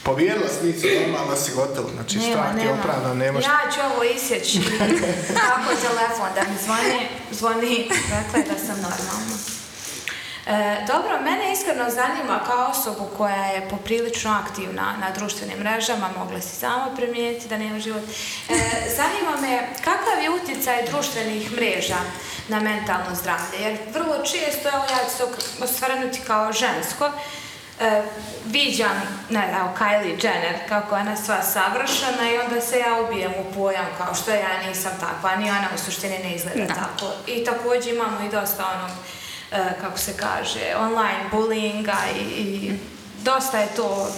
Pobijedila nisu, normalno si gotovo, znači strah ti opravno nemaš... Ja ću ovo isjeći, ako telefon da mi zvoni, zvoni, rekla je da sam normalna. E, dobro, mene iskreno zanima kao osobu koja je poprilično aktivna na društvenim mrežama, mogla si samo primijetiti da nema život. E, zanima me kakav je utjecaj društvenih mreža na mentalno zdravlje, jer vrlo često, evo ja ću se osvrnuti kao žensko, e, viđam, ne znam, Kylie Jenner, kako je ona sva savršena i onda se ja ubijem u pojam kao što ja nisam takva, ni ona u suštini ne izgleda tako. I također imamo i dosta onog E, kako se kaže, online bullyinga i, i dosta je to...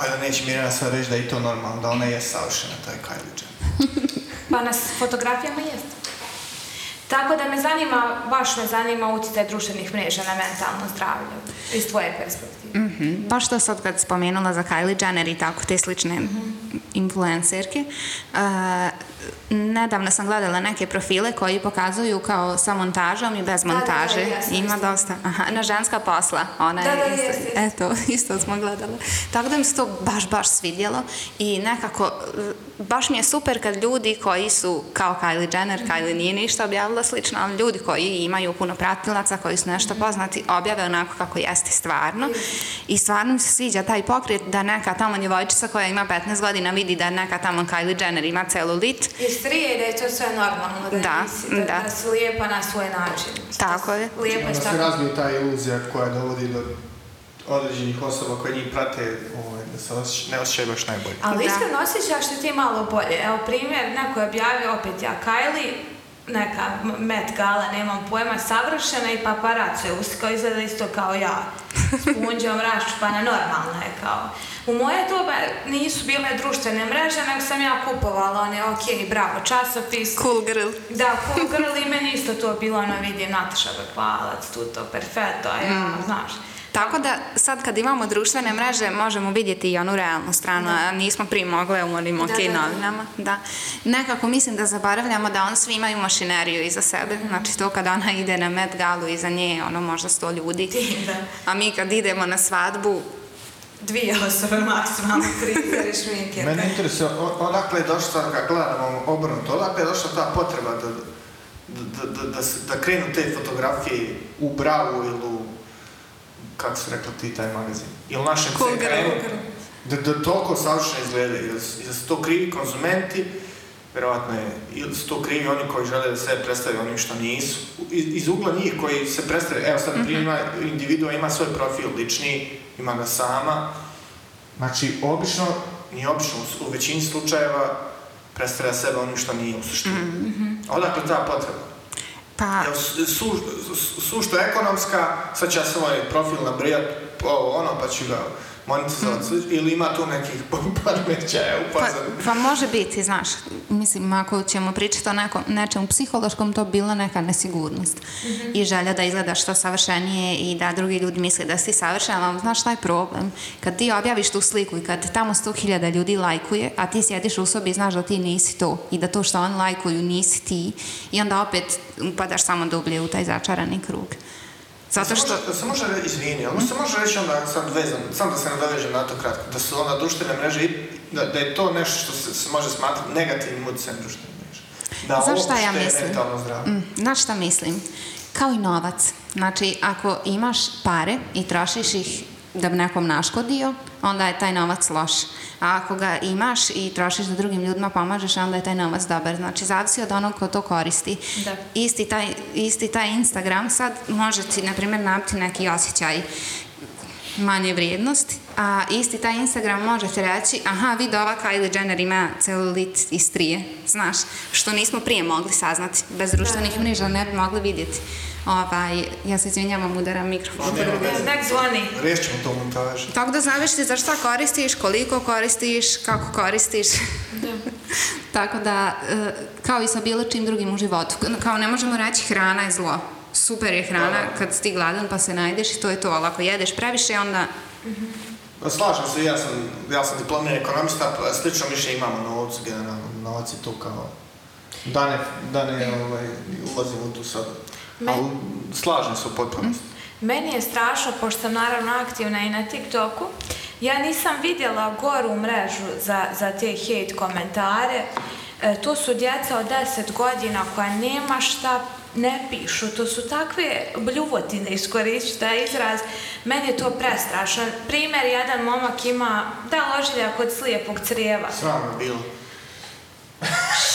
Ajde, neće Mirjana sve reći da je to normalno, da ona je savršena, to je Kylie pa na fotografijama jest. Tako da me zanima, baš me zanima utjecaj društvenih mreža na mentalno zdravlje iz tvoje perspektive. Mhm. Pa što sad kad spomenula za Kylie Jenner i tako te slične mhm influencerke. nedavno sam gledala neke profile koji pokazuju kao sa montažom i bez montaže. Ima dosta. Aha, na ženska posla. Ona Eto, isto smo gledala. Tako da mi se to baš, baš svidjelo i nekako, baš mi je super kad ljudi koji su kao Kylie Jenner, mhm. Kylie nije ništa objavila slično, ali ljudi koji imaju puno pratilaca, koji su nešto mhm. poznati, objave onako kako jeste stvarno. I stvarno mi se sviđa taj pokret da neka tamo djevojčica koja ima 15 godina vidi da neka tamo Kylie Jenner ima celulit. Jer strije da je to sve normalno, da, da, nisi, da, da. da lijepa na svoj način. Tako je. Lijepa što... se ta iluzija koja dovodi do određenih osoba koje njih prate ovaj, da se ne osjećaju baš najbolje. Ali iskreno osjećaš što ti malo bolje. Evo primjer, neko je objavio opet ja Kylie, neka Met Gala, nemam pojma, savršena i paparaco je uskao, izgleda isto kao ja. Spunđa, pa raščupana, normalna je kao. U moje doba nisu bile društvene mreže, nego sam ja kupovala one, ok, bravo, časopis. Cool girl. Da, cool girl i meni isto to bilo, ono vidi, Nataša Bekvalac, tu perfetto, mm. znaš. Tako da sad kad imamo društvene mreže možemo vidjeti i onu realnu stranu, nismo prije u onim ok novinama. Da. Nekako mislim da zaboravljamo da on svi imaju mašineriju iza sebe, mhm. znači to kad ona ide na Met Galu iza nje ono možda sto ljudi, a mi kad idemo na svadbu dvije osobe maksimalno tri šminke. Mene interesuje, odakle je došla, ono, kad gledamo obrnuto, odakle je došla ta potreba da, da, da, da krenu te fotografije u bravu ili u, kako su rekla ti, taj magazin? Ili našem CKM? Da, da toliko savršeno izgledaju. da su to krivi konzumenti, vjerojatno je, ili su to krivi oni koji žele da se predstave onim što nisu. Iz, iz ugla njih koji se predstave, evo sad mm -hmm. individua ima svoj profil lični, ima ga sama. Znači, obično, nije obično, u većini slučajeva predstavlja sebe onim što nije u suštini. Mm ta potreba? Pa... ekonomska, sad će ja svoj profil nabrijat, ono, pa ću ga monetizaciju mm. ili ima tu nekih u Pa, pa, može biti, znaš. Mislim, ako ćemo pričati o nekom, psihološkom, to bila neka nesigurnost. Mhm. I želja da izgledaš što savršenije i da drugi ljudi misle da si savršen, ali znaš šta je problem? Kad ti objaviš tu sliku i kad tamo sto hiljada ljudi lajkuje, a ti sjediš u sobi i znaš da ti nisi to i da to što oni lajkuju nisi ti i onda opet upadaš samo dublje u taj začarani krug. Zato što... Da se može, reći, izvini, ali se može reći onda sad samo da se nadovežem na to kratko, da su onda društvene mreže, da, da je to nešto što se, može smatrati negativnim utjecajem društvene mreže. Da, ovo šta ja mislim? zdravo mm, na šta mislim? Kao i novac. Znači, ako imaš pare i trošiš ih da bi nekom naškodio, onda je taj novac loš. A ako ga imaš i trošiš da drugim ljudima pomažeš, onda je taj novac dobar. Znači, zavisi od onog ko to koristi. Isti, taj, Instagram sad može ti, na primjer, napiti neki osjećaj manje vrijednosti, a isti taj Instagram može ti reći, aha, vidi ova Kylie Jenner ima celulit iz trije, znaš, što nismo prije mogli saznati, bez društvenih mreža ne bi mogli vidjeti ovaj, ja se izvinjavam, udaram mikrofon. Nek zvoni. Riješit ćemo to montaž. Tako da znaš ti za šta koristiš, koliko koristiš, kako koristiš. Tako da, e, kao i sa bilo čim drugim u životu. Kao ne možemo reći hrana je zlo. Super je hrana kad si gladan pa se najdeš i to je to. Ali ako jedeš previše, onda... uh Slažem se, ja sam, ja sam diplomirani ekonomista, pa slično više imamo novac, generalno. Novac je tu kao da ne, da e. ovaj, ulazimo tu sad me... slažem se u potpunosti. Meni je strašno, pošto sam naravno aktivna i na TikToku, ja nisam vidjela goru mrežu za, za te hate komentare. E, to su djeca od 10 godina koja nema šta ne pišu, to su takve bljuvotine, iskoristit taj izraz, meni je to prestrašno. Primjer, jedan momak ima da ložilja kod slijepog crijeva. bilo.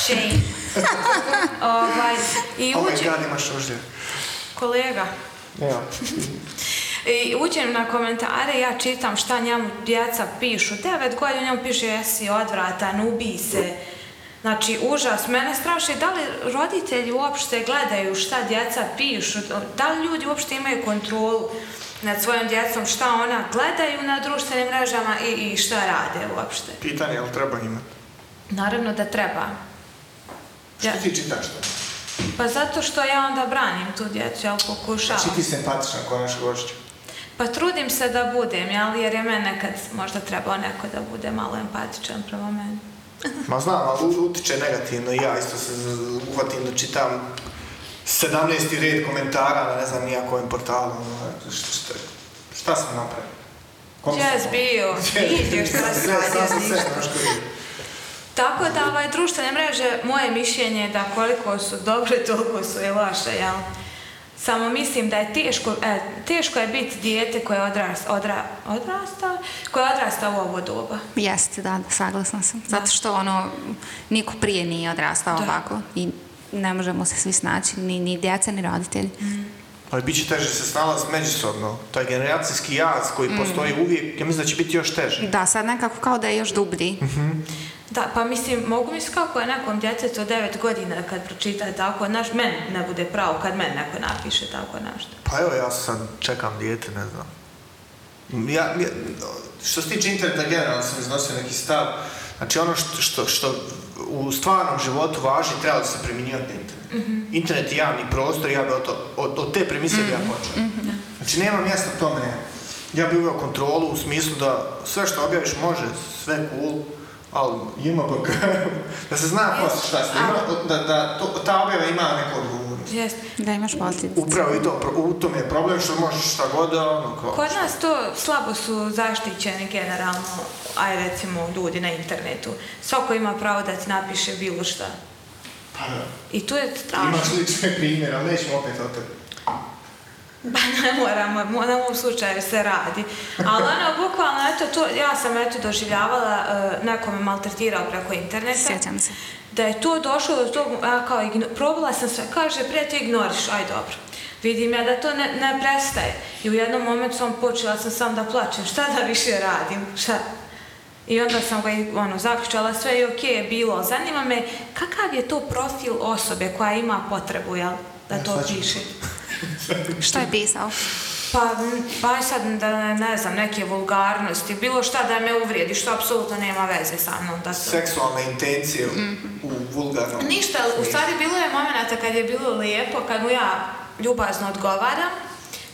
Shame. ovaj, i Ovaj Kolega. Evo. I uđem na komentare, ja čitam šta njemu djeca pišu. Devet godina njemu piše jesi odvratan, ubi se. Znači, užas. Mene straši da li roditelji uopšte gledaju šta djeca pišu, da li ljudi uopšte imaju kontrolu nad svojom djecom, šta ona gledaju na društvenim mrežama i, i šta rade uopšte. Pitanje je li treba imati? Naravno da treba. Što ti čitaš to? Pa zato što ja onda branim tu djecu, ja pokušavam. Znači ti simpatična konaš gošća? Pa trudim se da budem, jel? jer je mene nekad možda trebao neko da bude malo empatičan prema meni. Ma znam, ali utječe negativno ja isto se uhvatim da čitam 17. red komentara na ne znam portalu. Ono, šta, šta sam napravio? Jazz bio, vidio šta sam radio. Tako da ovaj, društvene mreže, moje mišljenje je da koliko su dobre, toliko su i loše, jel? Samo mislim da je teško, e, teško je biti dijete koje je odrasta, koje odrasta u ovo doba. Jeste, da, saglasna sam. Zato što ono, niko prije nije odrastao ovako i ne možemo se svi snaći, ni, ni djeca, ni roditelji. Mm. Ali bit će teže se snalaz međusobno. Taj generacijski jaz koji mm. postoji uvijek, ja mislim da će biti još teže. Da, sad nekako kao da je još dublji. mm da, pa mislim, mogu mi kako je nekom djetetu od 9 godina kad pročita tako naš, meni ne bude pravo kad meni neko napiše tako nešto. Pa evo, ja sam, čekam dijete, ne znam. Mm, ja, ja, što se tiče interneta, generalno sam iznosio neki stav. Znači ono što, što, što u stvarnom životu važi, treba da se primjenjivati internet. Mhm. Internet je javni prostor ja bi od, od, od te premise mm-hmm. bi ja mhm, počeo. mm Znači nema mjesta tome. Ja bi uveo kontrolu u smislu da sve što objaviš može, sve cool, ali ima pa da se zna ko šta ste, ima, da, da to, ta objava ima neko odgovornost. Jest, da imaš posljedice. Upravo i to, u tom je problem što možeš šta god, ono kao... Kod nas to slabo su zaštićeni generalno, aj recimo ljudi na internetu. Svako ima pravo da ti napiše bilo šta. Pa da. I tu je strašno. Imaš lične primjere, ali nećemo opet o tebi. Ba ne moramo, u ovom slučaju se radi. Ali ono, bukvalno, eto, to, ja sam eto doživljavala, e, nekome maltretirao preko interneta. Sjećam se. Da je to došlo do tog, ja kao, probala sam sve, kaže, prije ignoriš, aj dobro. Vidim ja da to ne, prestaje. I u jednom momentu sam počela sam sam da plaćem, šta da više radim, šta? I onda sam ga ono, zaključala sve i ok je bilo. Zanima me kakav je to profil osobe koja ima potrebu, jel? Da to piše. Šta je pisao? Pa, pa sad da ne, znam, neke vulgarnosti, bilo šta da me uvrijedi, što apsolutno nema veze sa mnom. Da se... Seksualne intencije mhm. u vulgarnom... Ništa, u stvari bilo je momenata kad je bilo lijepo, kad mu ja ljubazno odgovaram,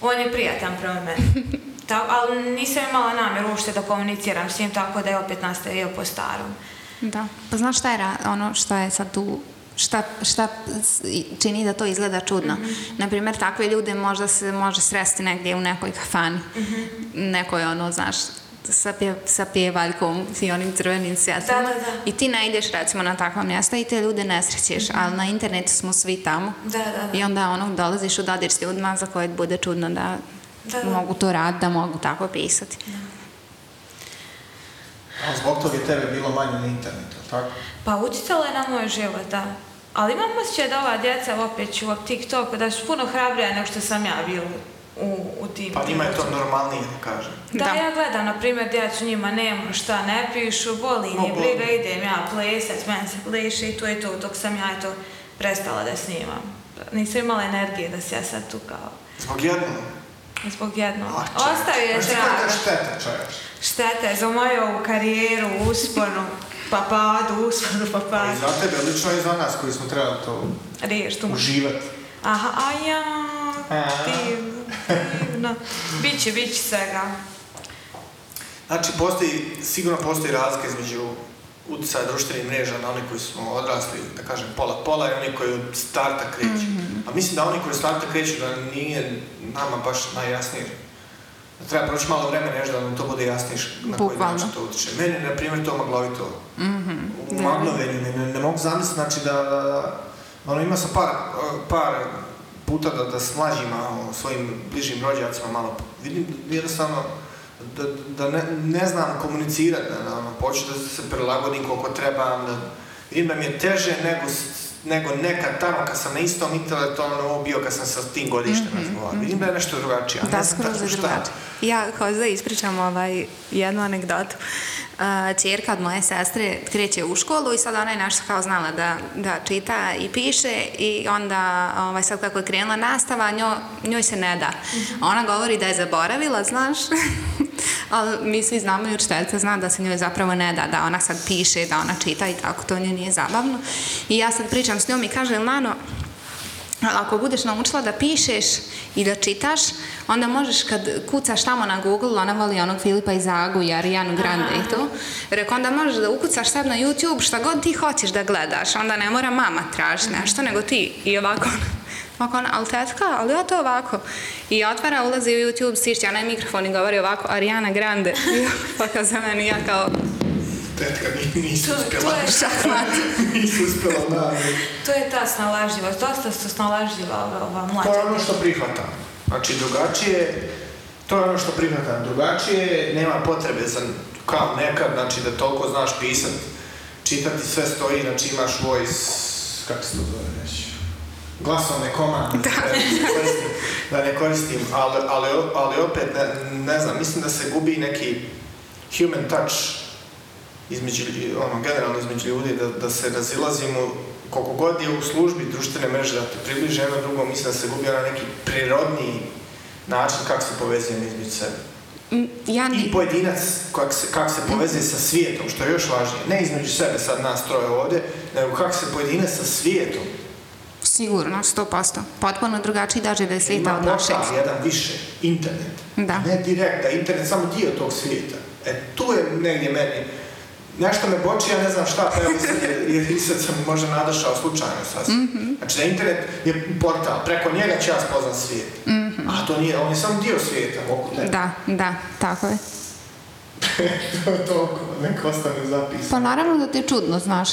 on je prijatan prema meni. Ta, ali nisam imala namjeru uopšte da komuniciram s njim, tako da je opet nastavio po starom. Da. Pa znaš šta je ono što je sad tu šta, šta čini da to izgleda čudno. Mm -hmm. Naprimjer, takve ljude možda se može sresti negdje u nekoj kafani. Mm -hmm. Nekoj ono, znaš, sa, pje, sa pjevaljkom i onim crvenim svjetlima. Da, I ti ne ideš recimo na takva mjesta i te ljude ne srećeš, mm ali na internetu smo svi tamo. I onda ono, dolaziš u dodir s ljudima za koje bude čudno da, mogu to raditi, da mogu tako pisati. A zbog toga je tebe bilo manje na internetu, tako? Pa utjecalo je na moj život, da. Ali imam osjećaj da ova djeca opet ću TikToku, da su puno hrabrija nego što sam ja bila u, tim. Pa njima je to normalnije, da kažem. Da, ja gledam, na primjer, djecu njima nema šta, ne pišu, boli no, briga, idem ja plesat, men se pleše i to je to, dok sam ja to prestala da snimam. Nisam imala energije da se ja sad tu kao... Zbog jednog? Zbog jednog. Ostavio je trag. Štete čovječ? Štete za moju karijeru, usponu. Papa. pa pa. I za tebe lično i za nas koji smo trebali to uživati. Aha, a ja... Divno, će, Biće, biće svega. Znači, sigurno postoji razlika između utjecaja društvenih mreža na one koji smo odrasli, da kažem, pola-pola i oni koji od starta kreću. Mhm. A mislim da oni koji od starta kreću da nije nama baš najjasnije Treba proći malo vremena još da vam to bude jasnije na koji način to utječe. Meni je, na primjer, to maglovito. Mm-hmm. U maglovenju ne, ne, ne mogu zamisliti, znači da, da ono, ima sam par, par puta da, da s mlađima, o, ono, svojim bližim rođacima malo vidim jednostavno da, da ne, ne znam komunicirati, da, da ono, počet da se prilagodim koliko trebam, da vidim da mi je teže nego nego nekad tamo kad sam na istom intelektualnom bio kad sam sa tim godištem mm -hmm, Vidim da je nešto drugačije. Da, skroz je drugačije. Ja kao da ispričam ovaj, jednu anegdotu čerka od moje sestre kreće u školu i sad ona je našto kao znala da, da čita i piše i onda ovaj, sad kako je krenula nastava, njoj se ne da. Mhm. Ona govori da je zaboravila, znaš, ali mi svi znamo i učiteljica zna da se njoj zapravo ne da, da ona sad piše, da ona čita i tako, to njoj nije zabavno. I ja sad pričam s njom i kažem, mano ako budeš naučila da pišeš i da čitaš, onda možeš kad kucaš tamo na Google, ona voli onog Filipa zagu i Arijanu Grande i to, reko onda možeš da ukucaš sad na YouTube šta god ti hoćeš da gledaš, onda ne mora mama tražiti mhm. nešto, nego ti i ovako ono, Ovako ona, ali tetka, ali ja to ovako. I otvara, ulazi u YouTube, sišće onaj mikrofon i govori ovako, Ariana Grande. pa kao za meni, ja kao, tetka nisu uspjela. To je nisu uspjela, to je ta snalažljivost. Dosta su snalažljiva ova mlađa. To je ono što prihvatam. Znači, drugačije, to je ono što prihvatam. Drugačije, nema potrebe za, kao nekad, znači da toliko znaš pisat, čitati sve stoji, znači imaš voice, kako se to zove reći, glasovne komande, da. ne koristim, ali, opet, ne znam, mislim da se gubi neki human touch između, ono, generalno između ljudi, da, da se razilazimo koliko god je u službi društvene mreže da te drugo, mislim da se gubi na neki prirodni način kako se povezujemo između sebe. Ja ne... I pojedinac kako se, kak se povezuje sa svijetom, što je još važnije. Ne između sebe sad nas troje ovdje, nego kako se pojedinac sa svijetom. Sigurno, sto posto. Potpuno drugačiji je svijeta od našeg. Ima jedan više, internet. Da. Ne direkt, da internet samo dio tog svijeta. E, tu je negdje meni nešto me boči, ja ne znam šta, pa evo jer i sad sam možda nadašao slučajno sasvim. Mhm. Mm -hmm. Znači da internet je portal, preko njega će ja spoznat svijet. Mm A to nije, on je samo dio svijeta, oko tebe. Da, da, tako je. to je toliko, neko ostane zapisano. Pa naravno da ti čudno, znaš.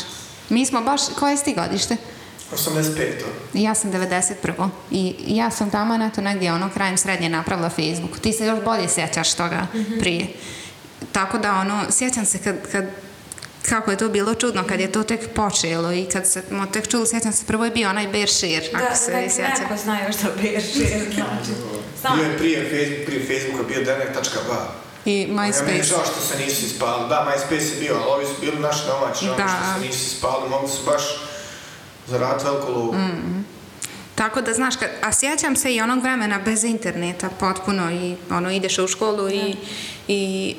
Mi smo baš, koje ste godište? 85. Ja sam 91. I ja sam tamo na negdje ono krajem srednje napravila Facebook. Ti se još bolje sjećaš toga mhm. prije. Tako da ono, sjećam se kad, kad kako je to bilo čudno kad je to tek počelo i kad smo tek čuli, sjećam se, prvo je bio onaj Beršir, ako se sjećaš. Da, neko zna da Beršir znači. Samo. Bio je prije, Facebook, prije Facebooka bio denek.ba. I MySpace. Ja mi je žao što se nisu ispali. Da, MySpace je bio, ali ovi su bili naši domaći, ono što se nisu ispali, mogli su baš zaraditi veliku lovu. Mm. Mm-hmm. Tako da, znaš, kad, a sjećam se i onog vremena bez interneta potpuno i ono, ideš u školu i, i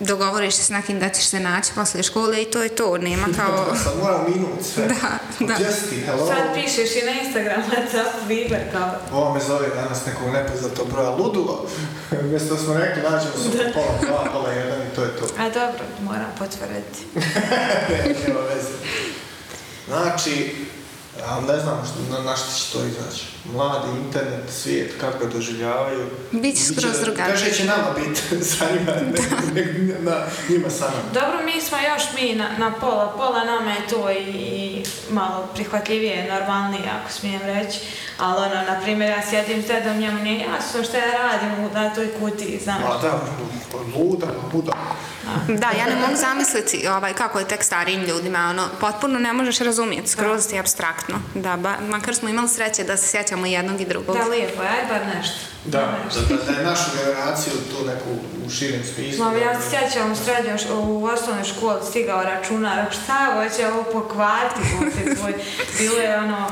dogovoriš se s nekim da ćeš se naći poslije škole i to je to, nema kao... Sad moram minut sve. Da, da. Jesti, hello. Sad pišeš i na Instagram, WhatsApp, Viber, kao... Ovo me zove danas nekog nepoznatog broja ludulo. Mjesto smo rekli, nađemo se u pola dva, pola jedan i to je to. A dobro, moram potvrditi. ne, nema veze. Znači, ali ne znam što, na, na što će to izaći. Mladi, internet, svijet, kako ga doživljavaju. Biće skroz drugačije. Kaže će nama biti zanimljeno, na, njima samo. Dobro, mi smo još mi na, na pola. Pola nama je to i, i malo prihvatljivije, normalnije, ako smijem reći. Ali ono, na primjer, ja sjedim s tedom, njemu nije jasno što ja radim u toj kutiji, znam. A pa da, luda, luda. Da, ja ne mogu zamisliti ovaj, kako je tek starijim ljudima. Ono, potpuno ne možeš razumjeti, skroz ti je abstrakt apsolutno. Da, ba, makar smo imali sreće da se sjećamo jednog i drugog. Da, lijepo, aj bar nešto. Da, da, da, je našu generaciju to neku u širem smislu. Ma, ja se sjećam u srednjoj, u osnovnoj školi stigao računar, šta je ovo tvoj? bilo je ono,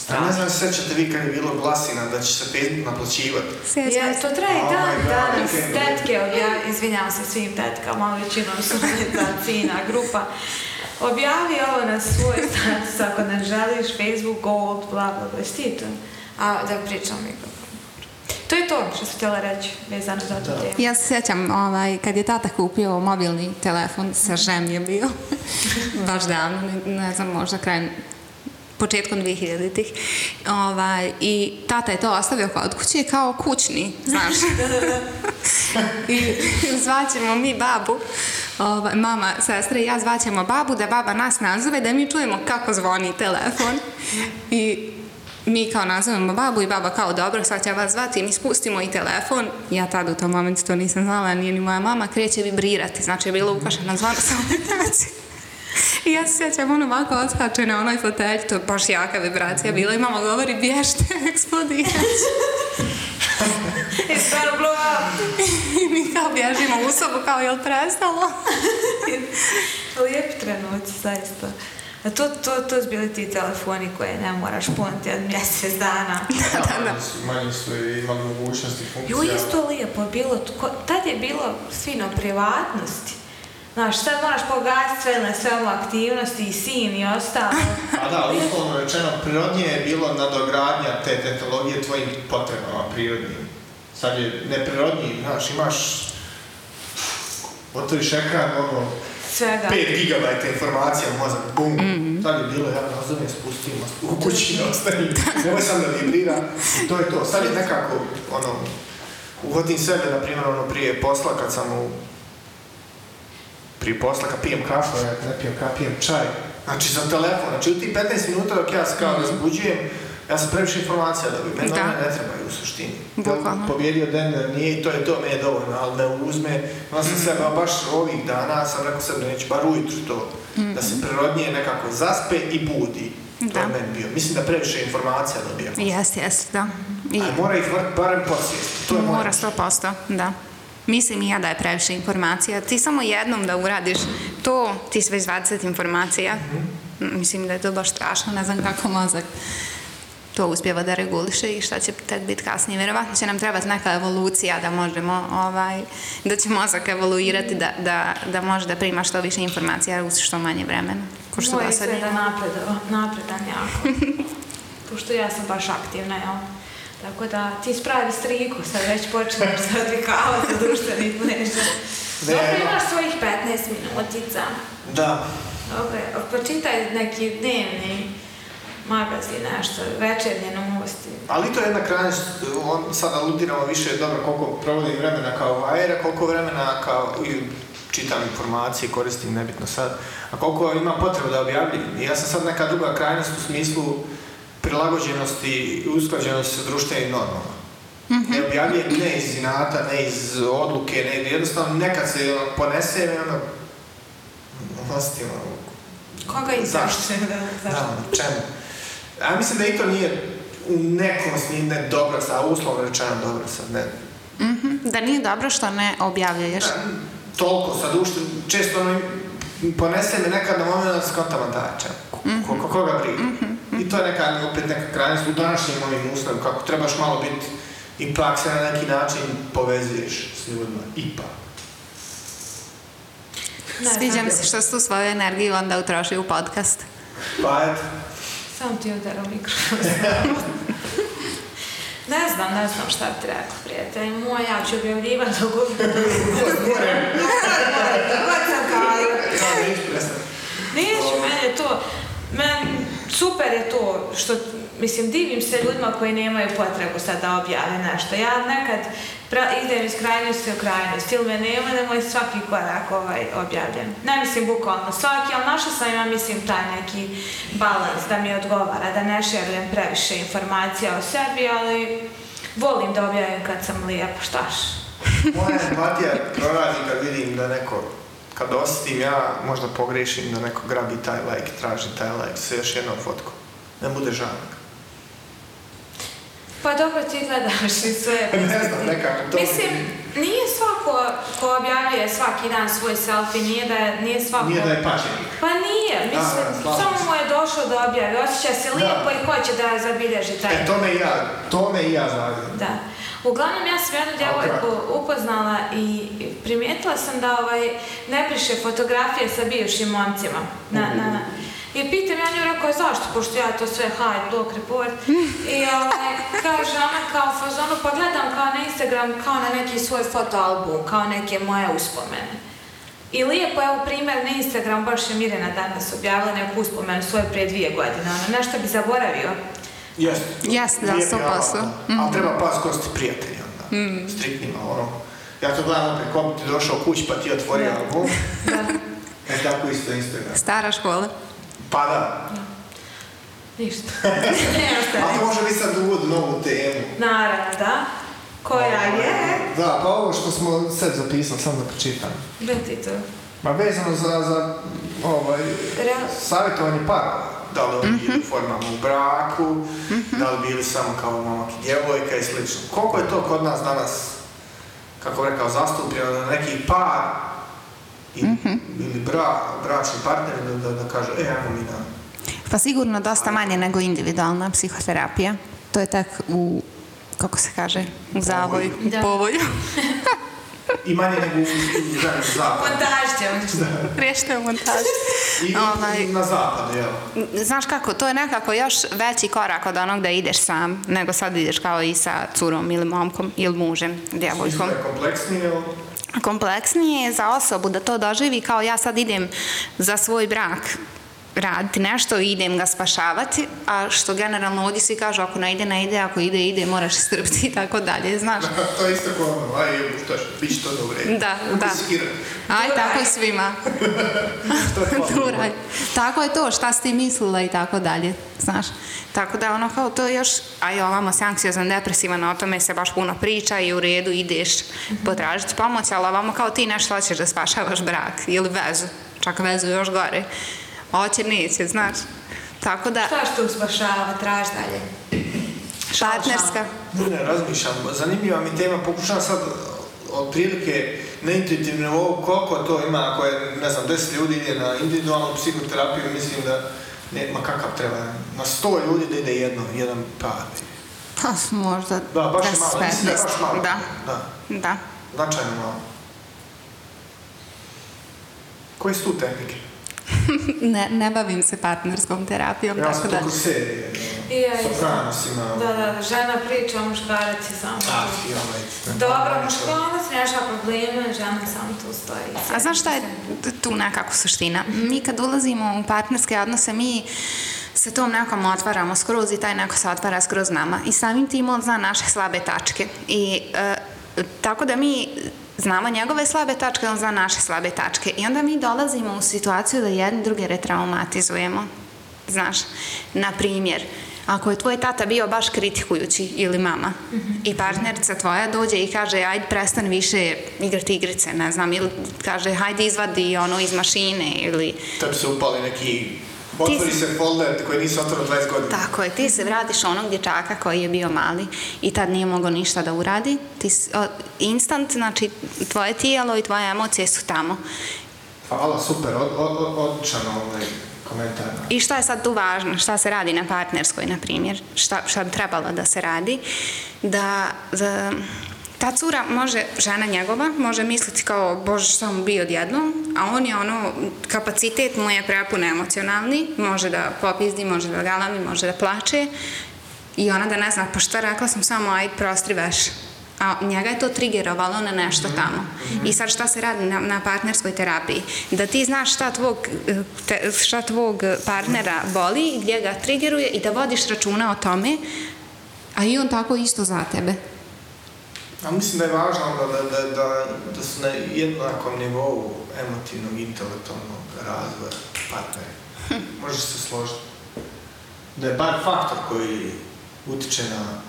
Strašno. A ne znam, sećate vi kad je bilo glasina da će se Facebook naplaćivati? Ja, to traje oh dan danas. Tetke, ja izvinjavam se svim tetkama, većinom su cina grupa objavi ovo na svoj status ako ne želiš, Facebook, Gold, bla, bla, bla, to. A da pričam mi. To je to što sam htjela reći vezano za to temu. Ja se sjećam, ovaj, kad je tata kupio mobilni telefon sa žem je bio. Baš davno, ne, ne znam, možda krajem početkom 2000-ih. Ovaj, I tata je to ostavio od kuće kao kućni, znaš. I zvaćemo mi babu, ovaj, mama, sestra i ja zvaćemo babu da baba nas nazove, da mi čujemo kako zvoni telefon. I mi kao nazovemo babu i baba kao dobro, sad će vas zvati mi spustimo i telefon. Ja tad u tom momentu to nisam znala, nije ni moja mama, kreće vibrirati. Znači je bilo ukašena zvana sa I ja se sjećam, on ovako odskače na onoj fotelji, to je baš jaka vibracija bila i mama govori, bješte eksplodirat It's gonna blow up. I mi kao bježimo u sobu, kao jel prestalo? Lijep trenutak, zaista. A to, to, to su bili ti telefoni koje ne moraš puniti od mjesec dana. da, da, da. su imali mogućnosti Jo, isto lijepo bilo. Tad je bilo svi na privatnosti. Znaš, sad moraš pogasiti sve na sve aktivnosti i sin i ostalo. A pa da, uslovno rečeno, prirodnije je bilo nadogradnja te tehnologije tvojim potrebama prirodnim. Sad je neprirodniji, znaš, imaš... Otvoriš ekran, ono... Svega. 5 gigabajta informacija u mozak, bum. Mm je bilo, ja nazovem, spustim u kući i ostavim. Nemoj sam da vibrira. I to je to. Sad je nekako, ono... Uvodim sebe, na primjer, ono, prije posla, kad sam u prije posla kad pijem kafu, ja ne pijem kafu, pijem čaj. Znači za telefon, znači u ti 15 minuta dok ja se kao mhm. razbuđujem, ja sam previše informacija da bi, meni da. ne trebaju u suštini. Bukvalno. Pobjedio den nije i to je to, me je dovoljno, ali ne uzme, ono sam mm. baš ovih dana sam rekao se da neću, bar ujutru to, mhm. da se prirodnije nekako zaspe i budi. Da. To je meni bio. Mislim da previše informacija dobijam. Jes, jes, da. I... A mora ih barem posjeti. To je mora. Mora 100%, da. Mislim i ja da je previše informacija. Ti samo jednom da uradiš to, ti sve izvadicet informacija. Mislim da je to baš strašno, ne znam kako mozak to uspjeva da reguliše i šta će tek biti kasnije. Vjerovatno će nam trebati neka evolucija da možemo, ovaj, da će mozak evoluirati, da, da, da može da prima što više informacija u što manje vremena. Ko što Moje se da napredo, napredan jako. Pošto ja sam baš aktivna, jel? Tako da ti spravi striku, sad već počneš se odvikavati od društvenih mreža. Dobro, imaš svojih 15 minutica. Da. Dobro, počitaj neki dnevni magazin, nešto, večernje novosti. Ali to je jedna krajnost, on sad aludiramo više, dobro, koliko provodim vremena kao vajera, koliko vremena kao čitam informacije, koristim, nebitno sad, a koliko ima potrebu da objavljim. Ja sam sad neka druga krajnost u smislu prilagođenosti i usklađenosti sa društvenim normama. Mhm. Ne objavljujem ne iz inata, ne iz odluke, ne jednostavno nekad se ponese i ono Koga zašto? Zašto? da, ono, čemu? A mislim da i to nije u nekom smislu ne dobro, sa uslovno rečeno dobro sad, ne. Mhm. Da nije dobro što ne objavljuješ. Da, toliko sad ušte, često ono, ponese me nekad na moment da skontam da, čemu? Mhm. Koga briga? I to je neka, opet neka krajnost u današnjem mojim kako trebaš malo biti ipak se na neki način povezuješ s ljudima, ipak. Sviđa mi se što su svoju energiju onda utroši u podcast. Pa et. Sam ti udarao mikrofon. ne znam, ne znam šta bi ti prijatelj. Moj, ja ću objavljivati dok to super je to što, mislim, divim se ljudima koji nemaju potrebu sad da objave nešto. Ja nekad idem iz krajnosti u krajnosti ili me nema, da moj svaki korak ovaj, objavljen. Ne mislim bukvalno svaki, ali našla sam ja mislim taj neki balans da mi odgovara, da ne šerujem previše informacija o sebi, ali volim da objavim kad sam lijepo, štaš. Moja empatija proradi kad vidim da neko kad ostim ja možda pogrešim da neko grabi taj like, traži taj like, sve još jednom fotku. Ne bude žalog. Pa dobro ti gledaš i sve. ne znam, nekako Mislim, nije svako ko objavljuje svaki dan svoj selfie, nije da je, nije svako... Nije da je pačenik. Pa nije, mislim, samo mu je došlo da objavi, osjeća se lijepo i hoće da zabilježi taj... E, to me i ja, to me i ja znam. Da. Uglavnom, ja sam jednu djevojku upoznala i primijetila sam da ovaj, ne piše fotografije sa bivšim momcima. Na, na, I pitam ja nju, rekao, zašto, pošto ja to sve hide, block report. I ovaj, kaže ona kao fazonu, pa gledam kao na Instagram, kao na neki svoj fotoalbum, kao neke moje uspomene. I lijepo, evo primjer, na Instagram baš je Mirena danas objavila neku uspomenu svoje prije dvije godine, ono, nešto bi zaboravio. Jeste. Jeste, da, pasu. Ono, mhm. Ali treba pas kosti prijatelja. prijatelji onda. Mm. ono. Ja to gledam preko, ti došao kuć pa ti otvorio da. da. E tako isto Instagram. Stara škola. Pa da. Ništa. Ali može li sad uvod novu temu? Naravno, da. Koja je? Da, pa ovo što smo sad zapisali, sam da pročitam. Gledaj ti to? Ma vezano za, za ovaj, Real... savjetovanje parova da li oni bili formalno u braku, da li bili samo kao momak i djevojka i slično. Koliko je to kod nas danas, kako rekao, zastupljeno na neki par i, mhm. ili bra, bračni partner da, da kažu, e, mi da... Pa sigurno dosta manje nego individualna psihoterapija. To je tak u, kako se kaže, u zavoju, u I manje nego u je montažu. I na jel? Znaš kako, to je nekako još veći korak od onog da ideš sam, nego sad ideš kao i sa curom ili momkom ili mužem, djevojkom. kompleksnije, jel? Kompleksnije je za osobu da to doživi kao ja sad idem za svoj brak raditi nešto i idem ga spašavati, a što generalno ovdje svi kažu ako ne ide, ne ide, ako ide, ide, moraš strpiti i tako dalje, znaš. Da, to je isto kao ono, aj, bit to dobro. Da, da. Aj, tako i svima. tako je to, šta si ti mislila i tako dalje, znaš. Tako da ono kao to još, aj ovamo se anksiozan, depresivan, o tome se baš puno priča i u redu ideš potražiti pomoć, ali ovamo kao ti nešto hoćeš da spašavaš brak ili vezu, čak vezu još gore. Oće, neće, znaš. Tako da... Šta što uspašava, traži dalje? partnerska. Ne, Ne, razmišljam. Zanimljiva mi tema, pokušavam sad otprilike na intuitivnom nivou koliko to ima, ako je, ne znam, deset ljudi ide na individualnu psihoterapiju, mislim da nema kakav treba, na sto ljudi da ide jedno, jedan par. Pa možda da, baš je malo, mislim da baš malo. Da. da. Značajno malo. Koje su tu tehnike? ne, ne bavim se partnerskom terapijom. Ja sam da... se I ono. Da, da, žena priča, muškarac je samo ah, A, Dobro, muškarac rješava probleme, žena samo tu stoji. A znaš šta je tu nekako suština? Mi kad ulazimo u partnerske odnose, mi se tom nekom otvaramo skroz i taj neko se otvara skroz nama. I samim tim on zna naše slabe tačke. I e, tako da mi znamo njegove slabe tačke, on zna naše slabe tačke. I onda mi dolazimo u situaciju da jedni druge retraumatizujemo. Znaš, na primjer, ako je tvoj tata bio baš kritikujući ili mama mm-hmm. i partnerica tvoja dođe i kaže ajde prestan više igrati igrice, ne znam, ili kaže hajde izvadi ono iz mašine ili... Tebi se upali neki Otvori se folder koji nisi otvorio 20 godina. Tako je, ti se vratiš onog dječaka koji je bio mali i tad nije mogao ništa da uradi. Ti, instant, znači tvoje tijelo i tvoje emocije su tamo. Hvala, pa, super, ovaj komentar. I šta je sad tu važno? Šta se radi na partnerskoj, na primjer? Šta, bi trebalo da se radi? da ta cura može, žena njegova, može misliti kao, bože što mu bi odjednom, a on je ono, kapacitet mu je prepuno emocionalni, može da popizdi, može da galami, može da plače i ona da ne zna, pa šta rekla sam samo, aj prostri veš. A njega je to trigerovalo na nešto mhm, tamo. I mhm. sad šta se radi na, partnerskoj terapiji? Da ti znaš šta tvog, šta tvog partnera boli, gdje ga trigeruje i da vodiš računa o tome, a i on tako isto za tebe. A mislim da je važno da, da, da, da su na jednakom nivou emotivnog, intelektualnog razvoja partneri. Može se složiti. Da je bar faktor koji utječe na...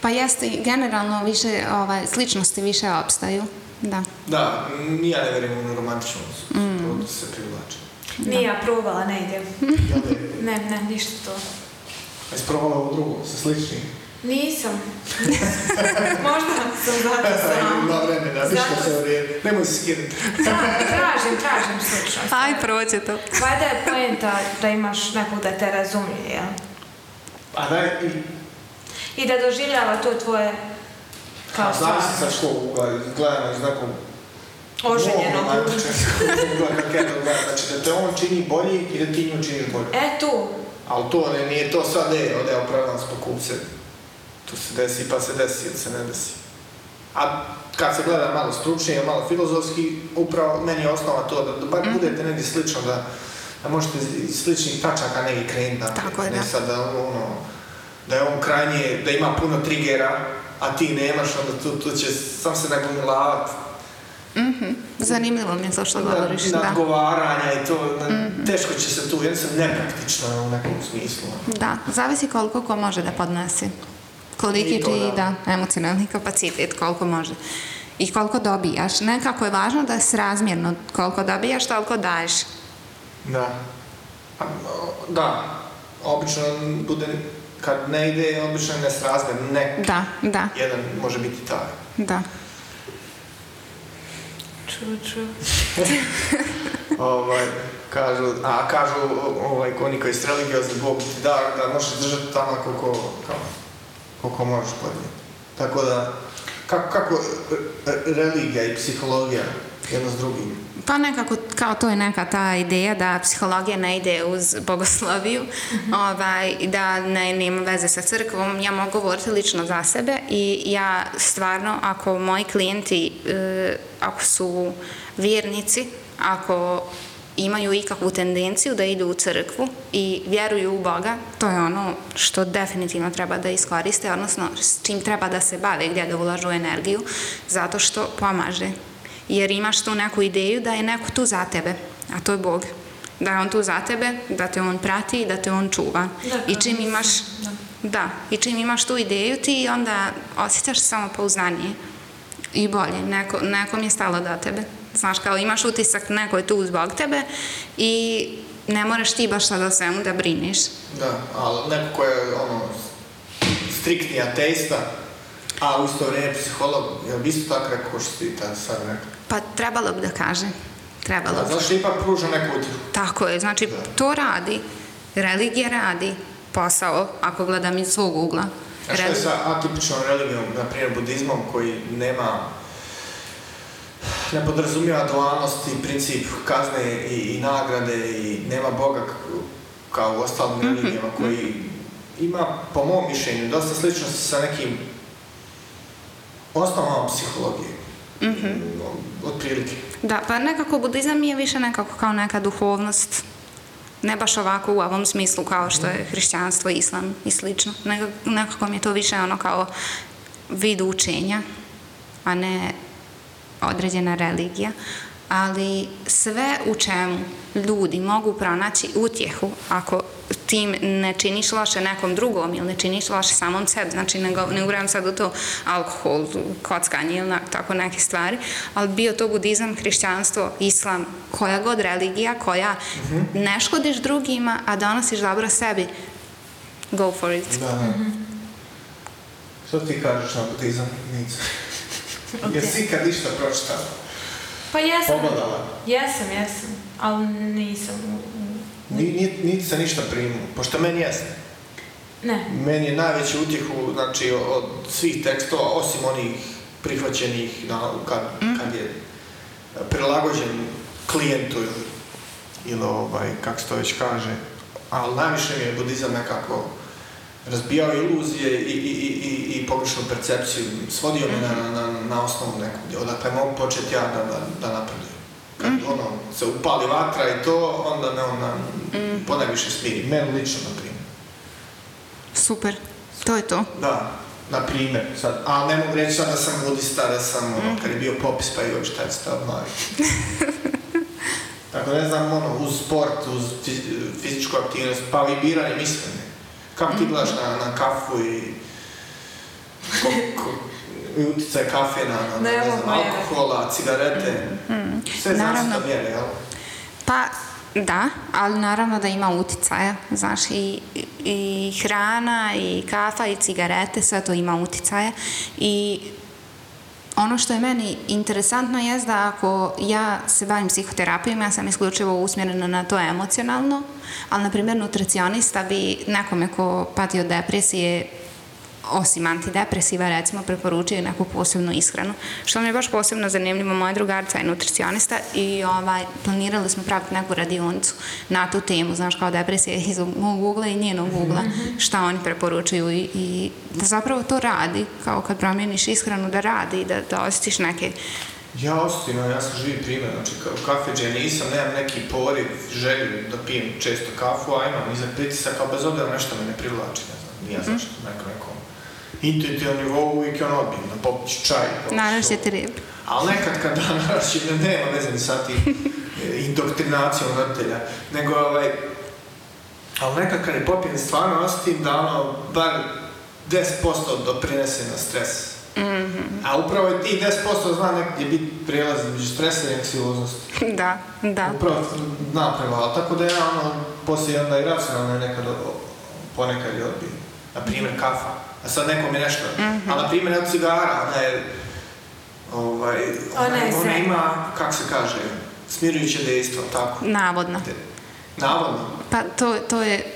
Pa jeste, generalno više, ovaj, sličnosti više opstaju. Da. Da, ja ne vjerujem u romantičnost. Mm. se privlače. Nije ja probala, ne Ja ne, ne, ništa to. Jesi probala u drugom sa sličnim? Nisam. Možda sam zato sam. Ima vremena, zato... se vrijeme. Nemoj se skirati. tražim, tražim slučnost. Aj, prođe to. Vajda je pojenta da imaš nekog da te razumije, jel? Pa da i... I da doživljava to tvoje... Kao A znaš sa što ugla, iz nekog... Oženjeno. znači da te on čini bolji i da ti nju činiš bolji. E, tu. Ali to ne, nije to sad, da e, ode opravdan spokupce što se desi pa se desi ili se ne desi. A kad se gleda malo stručnije, malo filozofski, upravo meni je osnova to da bar mhm. budete negdje slično, da, da možete iz sličnih tačaka negdje krenuti. Tako je, ne da. Sad, da, ono, da je on krajnje, da ima puno trigera, a ti nemaš, onda tu, tu će sam se nagomilavat. Mhm, -hmm. zanimljivo mi je zašto na, govoriš, i to, na, mhm. teško će se tu, sam nepraktično u nekom smislu. Da, zavisi koliko ko može da podnesi koliki ti da. emocionalni kapacitet, koliko može i koliko dobijaš. Nekako je važno da je srazmjerno koliko dobijaš, toliko daješ. Da. Pa, da. Obično bude, kad ne ide, obično je nesrazmjer. Ne. Da, da. Jedan može biti taj. Da. Ču, ču. ovaj, kažu, a kažu ovaj, oni koji su religiozni, Bog da, da možeš držati tamo koliko, kao, koliko možeš podnijeti. Tako da, kako, kako religija i psihologija jedno s drugim? Pa nekako, kao to je neka ta ideja da psihologija ne ide uz bogosloviju, mhm. ovaj, da ne, nema veze sa crkvom. Ja mogu govoriti lično za sebe i ja stvarno, ako moji klijenti, eh, ako su vjernici, ako imaju ikakvu tendenciju da idu u crkvu i vjeruju u Boga, to je ono što definitivno treba da iskoriste, odnosno s čim treba da se bave, gdje da ulažu energiju, zato što pomaže. Jer imaš tu neku ideju da je neko tu za tebe, a to je Bog. Da je on tu za tebe, da te on prati i da te on čuva. I čim imaš... Da. I čim imaš tu ideju, ti onda osjećaš samo pouznanje i bolje. Neko, nekom je stalo da tebe. Znaš, kao imaš utisak neko je tu zbog tebe i ne moraš ti baš sada svemu da briniš. Da, ali neko ko je ono, striktni ateista, a u isto vrijeme psiholog, je bi isto tako rekao što ti sad rekao? Pa trebalo bi da kaže. Trebalo bi. Zašto ipak pruža neku Tako je, znači to radi. Religija radi posao, ako gledam iz svog ugla. A što je sa atipičnom religijom, na primjer budizmom, koji nema ne podrazumijeva dualnost i princip kazne i, i nagrade i nema Boga kao u ostalim mhm, religijama koji mhm. ima, po mom mišljenju, dosta slično sa nekim osnovama psihologije. Mm-hmm. Da, pa nekako budizam je više nekako kao neka duhovnost. Ne baš ovako u ovom smislu kao što je mhm. hrišćanstvo, islam i slično. Nekako, nekako mi je to više ono kao vid učenja, a ne određena religija, ali sve u čemu ljudi mogu pronaći utjehu ako tim ne činiš loše nekom drugom ili ne činiš loše samom sebi, znači ne, ne sad u to alkohol, kockanje ili tako neke stvari, ali bio to budizam, hrišćanstvo, islam, koja god religija, koja mhm. ne škodiš drugima, a donosiš dobro sebi, go for it. Mhm. Što ti kažeš na budizam? Okay. Jesi ikad ništa pročitala? Pa jesam. Jesam, jesam. Ali nisam. Ni, niti se ništa primu. Pošto meni jeste. Ne. Meni je najveći utjehu, znači, od svih tekstova, osim onih prihvaćenih, na, kad, mm. kad je prilagođen klijentu ili, ovaj, kako se to već kaže. Ali najviše mi je budizam nekako razbijao iluzije i, i, i, i pogrešnu percepciju, svodio me na, mhm. na, na osnovu nekog, odakle mogu početi ja da, da, da Kad mm. ono, se upali vatra i to, onda me ona mm. ponajviše smiri, meni lično, na primjer. Super, to je to. Da, na primjer, sad, a ne mogu reći sad da sam budista, da sam, mm. kad je bio popis, pa joj, taj ćete mali. Tako ne znam, ono, uz sport, uz fizičku aktivnost, pa i mislim. Kako ti gledaš na, na kafu i utjecaj kafe na, na ne, znam, alkohola, cigarete, mhm, mhm. sve znači da mjere, jel? Pa, da, ali naravno da ima utjecaja, znaš, i, i hrana, i kafa, i cigarete, sve to ima uticaja i ono što je meni interesantno je da ako ja se bavim psihoterapijom, ja sam isključivo usmjerena na to emocionalno, ali na primjer nutricionista bi nekome ko pati od depresije osim antidepresiva recimo preporučuju neku posebnu ishranu. Što mi je baš posebno zanimljivo, moja drugarca je nutricionista i ovaj, planirali smo praviti neku radionicu na tu temu, znaš kao depresija iz mog ugla i njenog ugla, mhm. šta oni preporučuju i, da zapravo to radi, kao kad promjeniš ishranu da radi, i da osjetiš neke ja osjetim, ja sam živi primjer, znači kao kafeđe nisam, nemam neki poriv, želju da pijem često kafu, a imam iza kao bez obzira nešto me ne privlači, ne znam, nije mhm. zašto, neko, neko intuitivno nivou uvijek je ono odbiljno. da ću čaj. Naravno se treba. Ali nekad kad će, ne, nema ne znam sad ti e, indoktrinacijom roditelja, nego ovaj, ali nekad kad je popijen stvarno osjetim da ono, bar 10% doprinese na stres. Mm A upravo i ti 10% zna negdje biti prijelaz među stresa i anksioznosti. Da, da. Upravo napravo, tako da ja ono, poslije onda i racionalno je nekad ponekad je odbijen. Naprimjer, kafa sad nekom je nešto. Mhm. Ali na od cigara, ona je, ovaj, ona, ima, kako se kaže, smirujuće dejstvo, tako? Navodno. Navodno? Pa to, to je,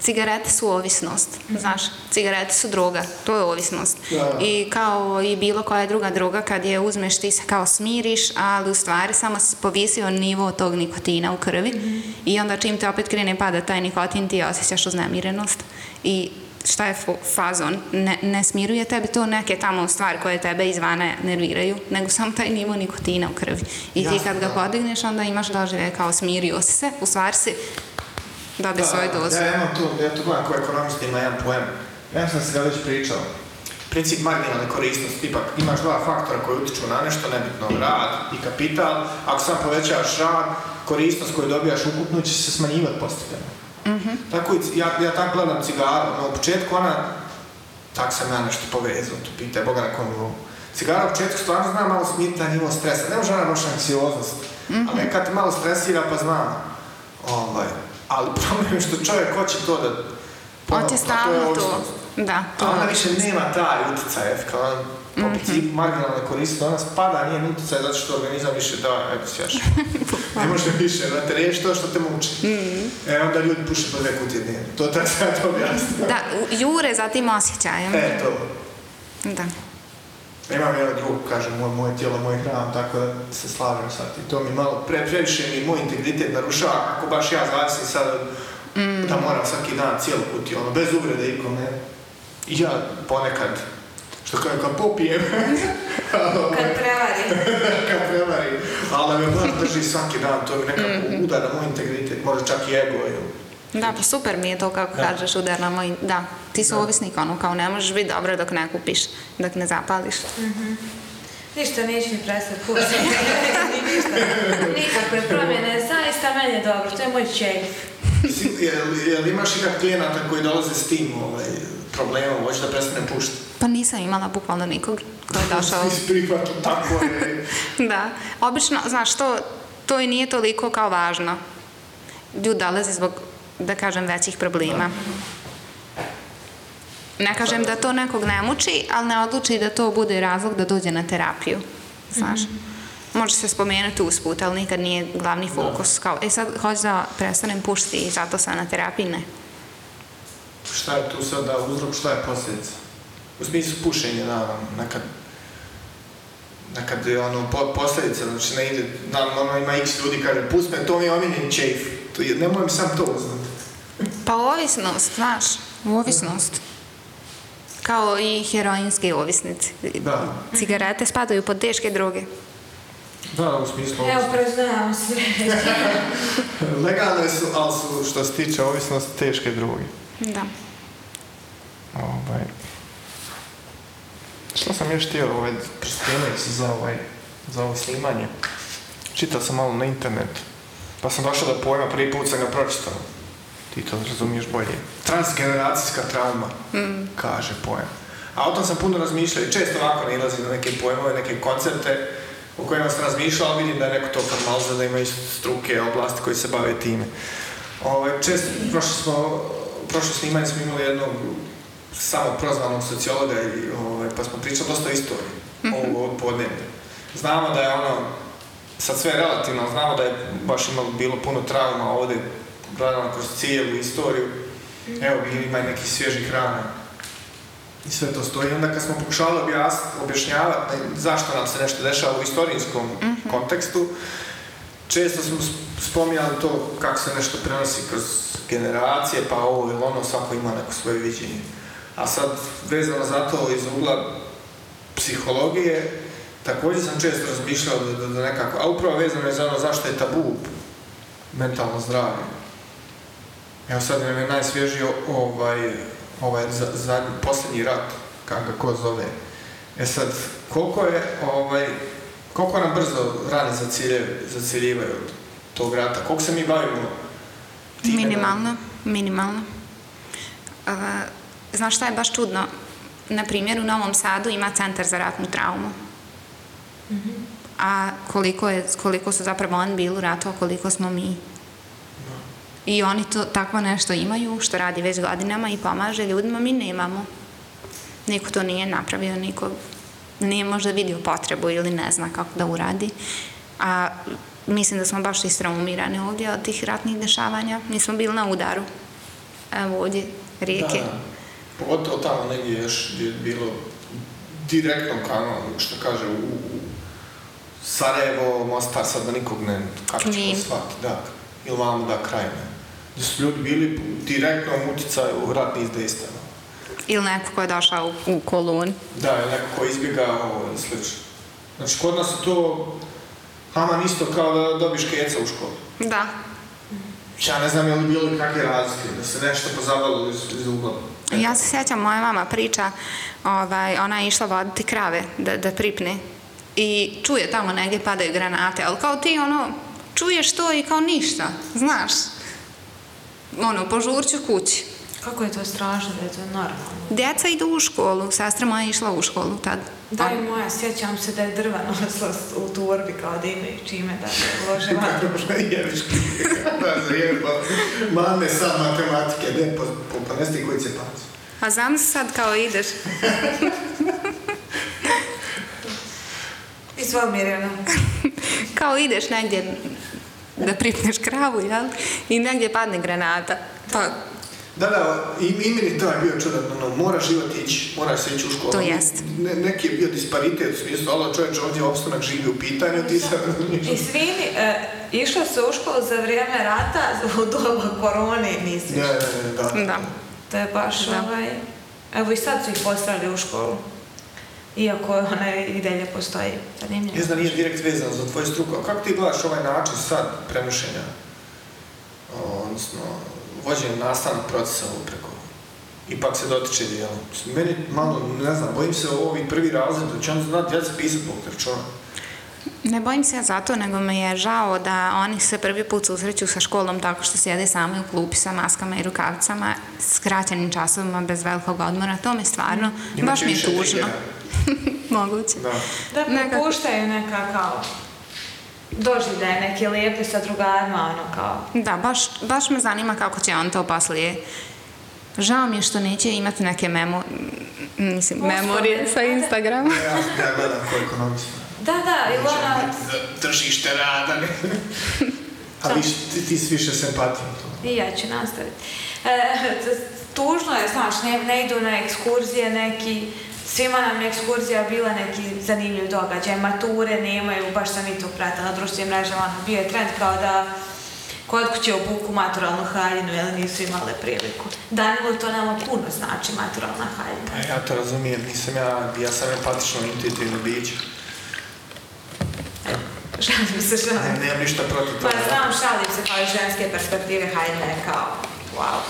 cigarete su ovisnost, mm znaš, cigarete su droga, to je ovisnost. I kao i bilo koja druga droga, kad je uzmeš ti se kao smiriš, ali u stvari samo si povisio nivo tog nikotina u krvi mhm. i onda čim te opet krene pada taj nikotin ti osjećaš uznemirenost i šta je fazon, ne, ne smiruje tebi to neke tamo stvari koje tebe izvane nerviraju, nego samo taj nivo nikotina u krvi. I ti kad ga podigneš, onda imaš dožive kao smirio si se, u stvari si dobi Da, ja imam tu, ja tu gledam kao ima jedan pojem. Ja sam se ga već pričao. Princip marginalne korisnosti, ipak imaš dva faktora koji utiču na nešto, nebitno rad i kapital. Ako sam povećavaš rad, korisnost koju dobijaš ukupno će se smanjivati postupno. -hmm. Tako ja, ja tako gledam cigaru, no, u početku ona, tak sam ja nešto povezao, tu pita Boga na kojem Cigara u početku stvarno zna malo smita nivo stresa, ne može ona baš anksioznost, mm -hmm. ali te malo stresira pa zna Ovaj, ali problem je što čovjek hoće to da... Ono, hoće stalno to, da. To ona više nema taj utjecaj, kao Mm-hmm. Ti marginalne koristi danas pada njen sad zato što organizam više da, evo sjaš. ne može više, da te to što te muči. Mhm. E, onda ljudi puše po dve kutije dnevno. To tako sad jasno. Da, jure za tim osjećajem. E, to. Da. Imam jedan drug, kažem, moje tijelo, moj hran, tako da se slažem sad. I to mi malo pre, previše mi moj integritet narušava, ako baš ja zavisim sad mhm. da moram svaki dan cijelu kutiju, ono, bez uvrede ikome. I ja ponekad što kao, kad popijem. kad prevari. kad prevari. Ali me baš drži svaki dan, to mi nekako mm udar na moj integritet, možda čak i ego. Jel? Da, pa super mi je to kako kažeš, udar na moj... Da, ti su ovisnik, ono, kao ne možeš biti dobro dok ne kupiš, dok ne zapališ. Mm-hmm. Ništa, neće mi prestati kupiti, ništa, nikakve promjene, zaista meni je dobro, to je moj čelj. Jel, jel imaš ikak klijenata koji dolaze s tim, ovaj, problema, hoćeš da prestane pušta? Pa nisam imala bukvalno nikog koji je došao... tako da. Obično, znaš, to, to i nije toliko kao važno. Ljudi dolazi zbog, da kažem, većih problema. Ne kažem da to nekog ne muči, ali ne odluči da to bude razlog da dođe na terapiju. Znaš? Mhm. može se spomenuti usput, ali nikad nije glavni fokus. Kao, e sad, hoću da prestanem pušti i zato sam na terapiji, ne šta je tu sada uzrok, šta je posljedica. U smislu pušenja, da, nekad, nekad je ono po, posljedica, znači ne ide, da, ono ima x ljudi kaže, pust me, to mi je omiljen je nemoj mi sam to uznati. Pa ovisnost, znaš, ovisnost. Kao i heroinski ovisnici. Da. Cigarete spadaju pod teške droge. Da, u smislu Evo, preznajam se. Legalne su, ali su, što se tiče ovisnosti, teške droge. Da. Ovaj. Što sam još htio ovaj, za, ovaj, za ovo snimanje? Čitao sam malo na internetu. Pa sam došao do pojma, prvi put sam ga pročitao. Ti to razumiješ bolje. Transgeneracijska trauma, mm. kaže pojam. A o tom sam puno razmišljao i često ovako nalazim na neke pojmove, neke koncerte u kojima sam razmišljao, ali vidim da je neko to formalizam, da ima struke, oblasti koji se bave time. Ovaj često, prošli smo prošlo snimanje smo imali jednog samo prozvanog sociologa i, ovaj, pa smo pričali dosta o mm -hmm. Znamo da je ono, sad sve relativno, znamo da je baš imalo bilo puno trauma ovdje, gledamo kroz cijelu istoriju, evo ima nekih svježih rana i sve to stoji. Onda kad smo pokušali objašnjavati zašto nam se nešto dešava u istorijskom mhm. kontekstu, često smo spominjali to kako se nešto prenosi kroz generacije, pa ovo ili ono, svako ima neko svoje viđenje. A sad, vezano za to iz ugla psihologije, također sam često razmišljao da, nekako, a upravo vezano je za ono zašto je tabu mentalno zdravlje. Evo sad nam je najsvježiji ovaj, ovaj zadnji, posljednji rat, kako ga ko zove. E sad, koliko je, ovaj, koliko nam brzo rane zacirjevaju od tog rata, koliko se mi bavimo Minimalno, minimalno. Uh, znaš šta je baš čudno? Na primjer, u Novom Sadu ima centar za ratnu traumu. Mhm. A koliko, je, koliko su zapravo oni bili u ratu, a koliko smo mi. I oni to takvo nešto imaju, što radi već godinama i pomaže ljudima, mi nemamo. Niko to nije napravio, niko nije možda vidio potrebu ili ne zna kako da uradi. A mislim da smo baš istraumirane ovdje od tih ratnih dešavanja. Mi smo bili na udaru. Evo ovdje, rijeke. Da, tamo negdje još bilo direktno kanal, što kaže, u, Sarajevo, Mostar, sad da nikog ne, kako ćemo shvati, da, ili vam da krajne. Da su ljudi bili direktno u ratnih dejstava. Ili neko ko je došao u, u Da, ili neko ko je izbjegao i slično. Znači, kod nas je to Taman isto kao da dobiš keca u školi. Da. Ja ne znam je li bilo kakve razlike, da se nešto pozabalo iz, ugla. Ja se sjećam, moja mama priča, ovaj, ona je išla voditi krave da, da pripne i čuje tamo negdje padaju granate, ali kao ti ono, čuješ to i kao ništa, znaš. Ono, požurću kući. Kako je to strašno, da je to normalno? Djeca idu u školu, sestra moja je išla u školu tad. Da, moja, sjećam se da je drva nosila u torbi kao da imaju čime da se lože vatru. Mame sad matematike, ne, po, po, koji će pati. A pa znam se sad kao ideš. I svoj Mirjana. kao ideš negdje da pripneš kravu, jel? I negdje padne granata. Pa da, da, i, i to je bio čudan, ono, moraš život ići, mora se ići u školu. To jest. neki je bio disparitet u smislu, ali čovječ ovdje opstanak živi u pitanju, ti sam... I svi e, išli u školu za vrijeme rata, u doba korone misliš? Da, da, da, da. To je baš ovaj... Evo i sad su ih postavili u školu. Iako ona i dalje postoji. Zanimljivo. znam, nije direkt vezan za tvoj struku. A kako ti gledaš ovaj način sad prenošenja? Odnosno, vođenje nastavnog procesa upreko. Ipak se dotiče dijela. Meni malo, ne znam, bojim se ovi prvi razred, da će on znati djeca pisati po Ne bojim se ja zato, nego me je žao da oni se prvi put susreću sa školom tako što sjede sami u klupi sa maskama i rukavicama, skraćenim časovima bez velikog odmora. To mi stvarno, baš mi je tužno. Moguće. Da, da propuštaju neka kao je neke lijepe sa drugarima, ono kao. Da, baš, baš me zanima kako će on to poslije. Žao mi je što neće imati neke memo, mislim, memorije sa Instagrama. ja, ja gledam koliko Da, da, i ona... Znači, tržište rada. A vi, ti, ti si više simpatijom to. I ja ću nastaviti. E, tužno je, znaš, ne, ne idu na ekskurzije neki svima nam je ekskurzija bila neki zanimljiv događaj, mature nemaju, baš sam i to pratila na društvenim mrežama, ono, bio je trend kao da kod kuće obuku maturalnu haljinu, jer nisu imale priliku. Danilo, to nam puno znači, maturalna haljina. E, ja to razumijem, nisam ja, ja sam empatično intuitivno biće. E, šalim se, Ne, nemam ništa protiv toga. Pa znam, šalim se kao ženske perspektive, haljina je kao, wow.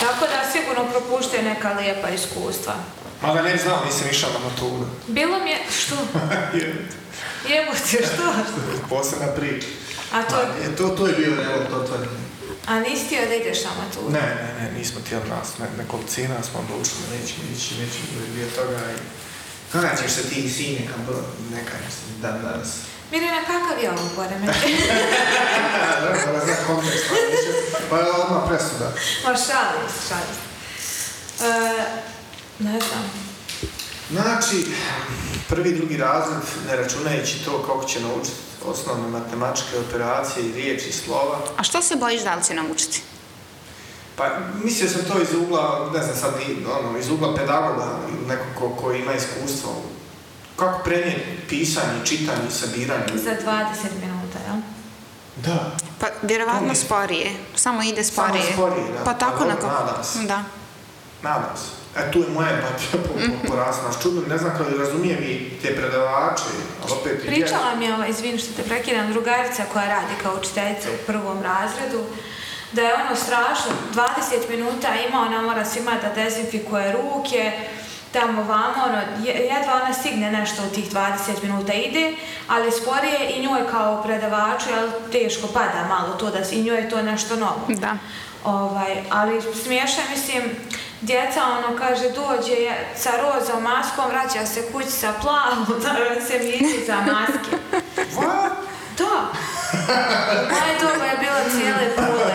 Tako da sigurno propuštaju neka lijepa iskustva. Mada ne znam, nisam išao na maturu. Bilo mi je... Što? je, što? Posebna priča. A to... je, to, to je bilo, evo, to, to je... A nisi htio da ideš na maturu? Ne, ne, ne, nismo htjeli nas, ne, nekolicina smo odlučili, nećemo ići, nećemo bio toga i... Kada ćeš se ti sine kad neka dan danas? Mirjana, kakav je ovo poremeć? Dobro, da znam kontekst, pa je pa odmah presuda. Ma šalim, šalim. Uh, ne znam. Znači, prvi drugi razred, ne računajući to kako će naučiti osnovne matematičke operacije i riječi i slova. A što se bojiš da li će naučiti? Pa mislio sam to iz ugla, ne znam sad, ono, iz ugla pedagoga, nekog koji ima iskustvo. Kako prenijeti pisanje, čitanje, sabiranje? Za 20 minuta, jel? Da. Pa vjerovatno sporije, samo ide sporije. Pa tako pa, Nadam se. Da. Nadam se. E, tu je moja empatija mhm. ne znam kada razumijem i te predavače, ali znači, opet... Pričala mi je, ova, izvini što te prekidam, drugarica koja radi kao učiteljica u prvom razredu, da je ono strašno, 20 minuta ima, ona mora svima da dezinfikuje ruke, tamo vamo, ono, jedva ona stigne nešto od tih 20 minuta ide, ali sporije i njoj kao predavaču, jel, teško pada malo to, da i njoj je to nešto novo. Da. Ovaj, ali smiješno, mislim, djeca ono kaže dođe sa rozom maskom, vraća se kući sa plavom, da se misli za maske. What? Da. Moje doba je bilo cijele pole.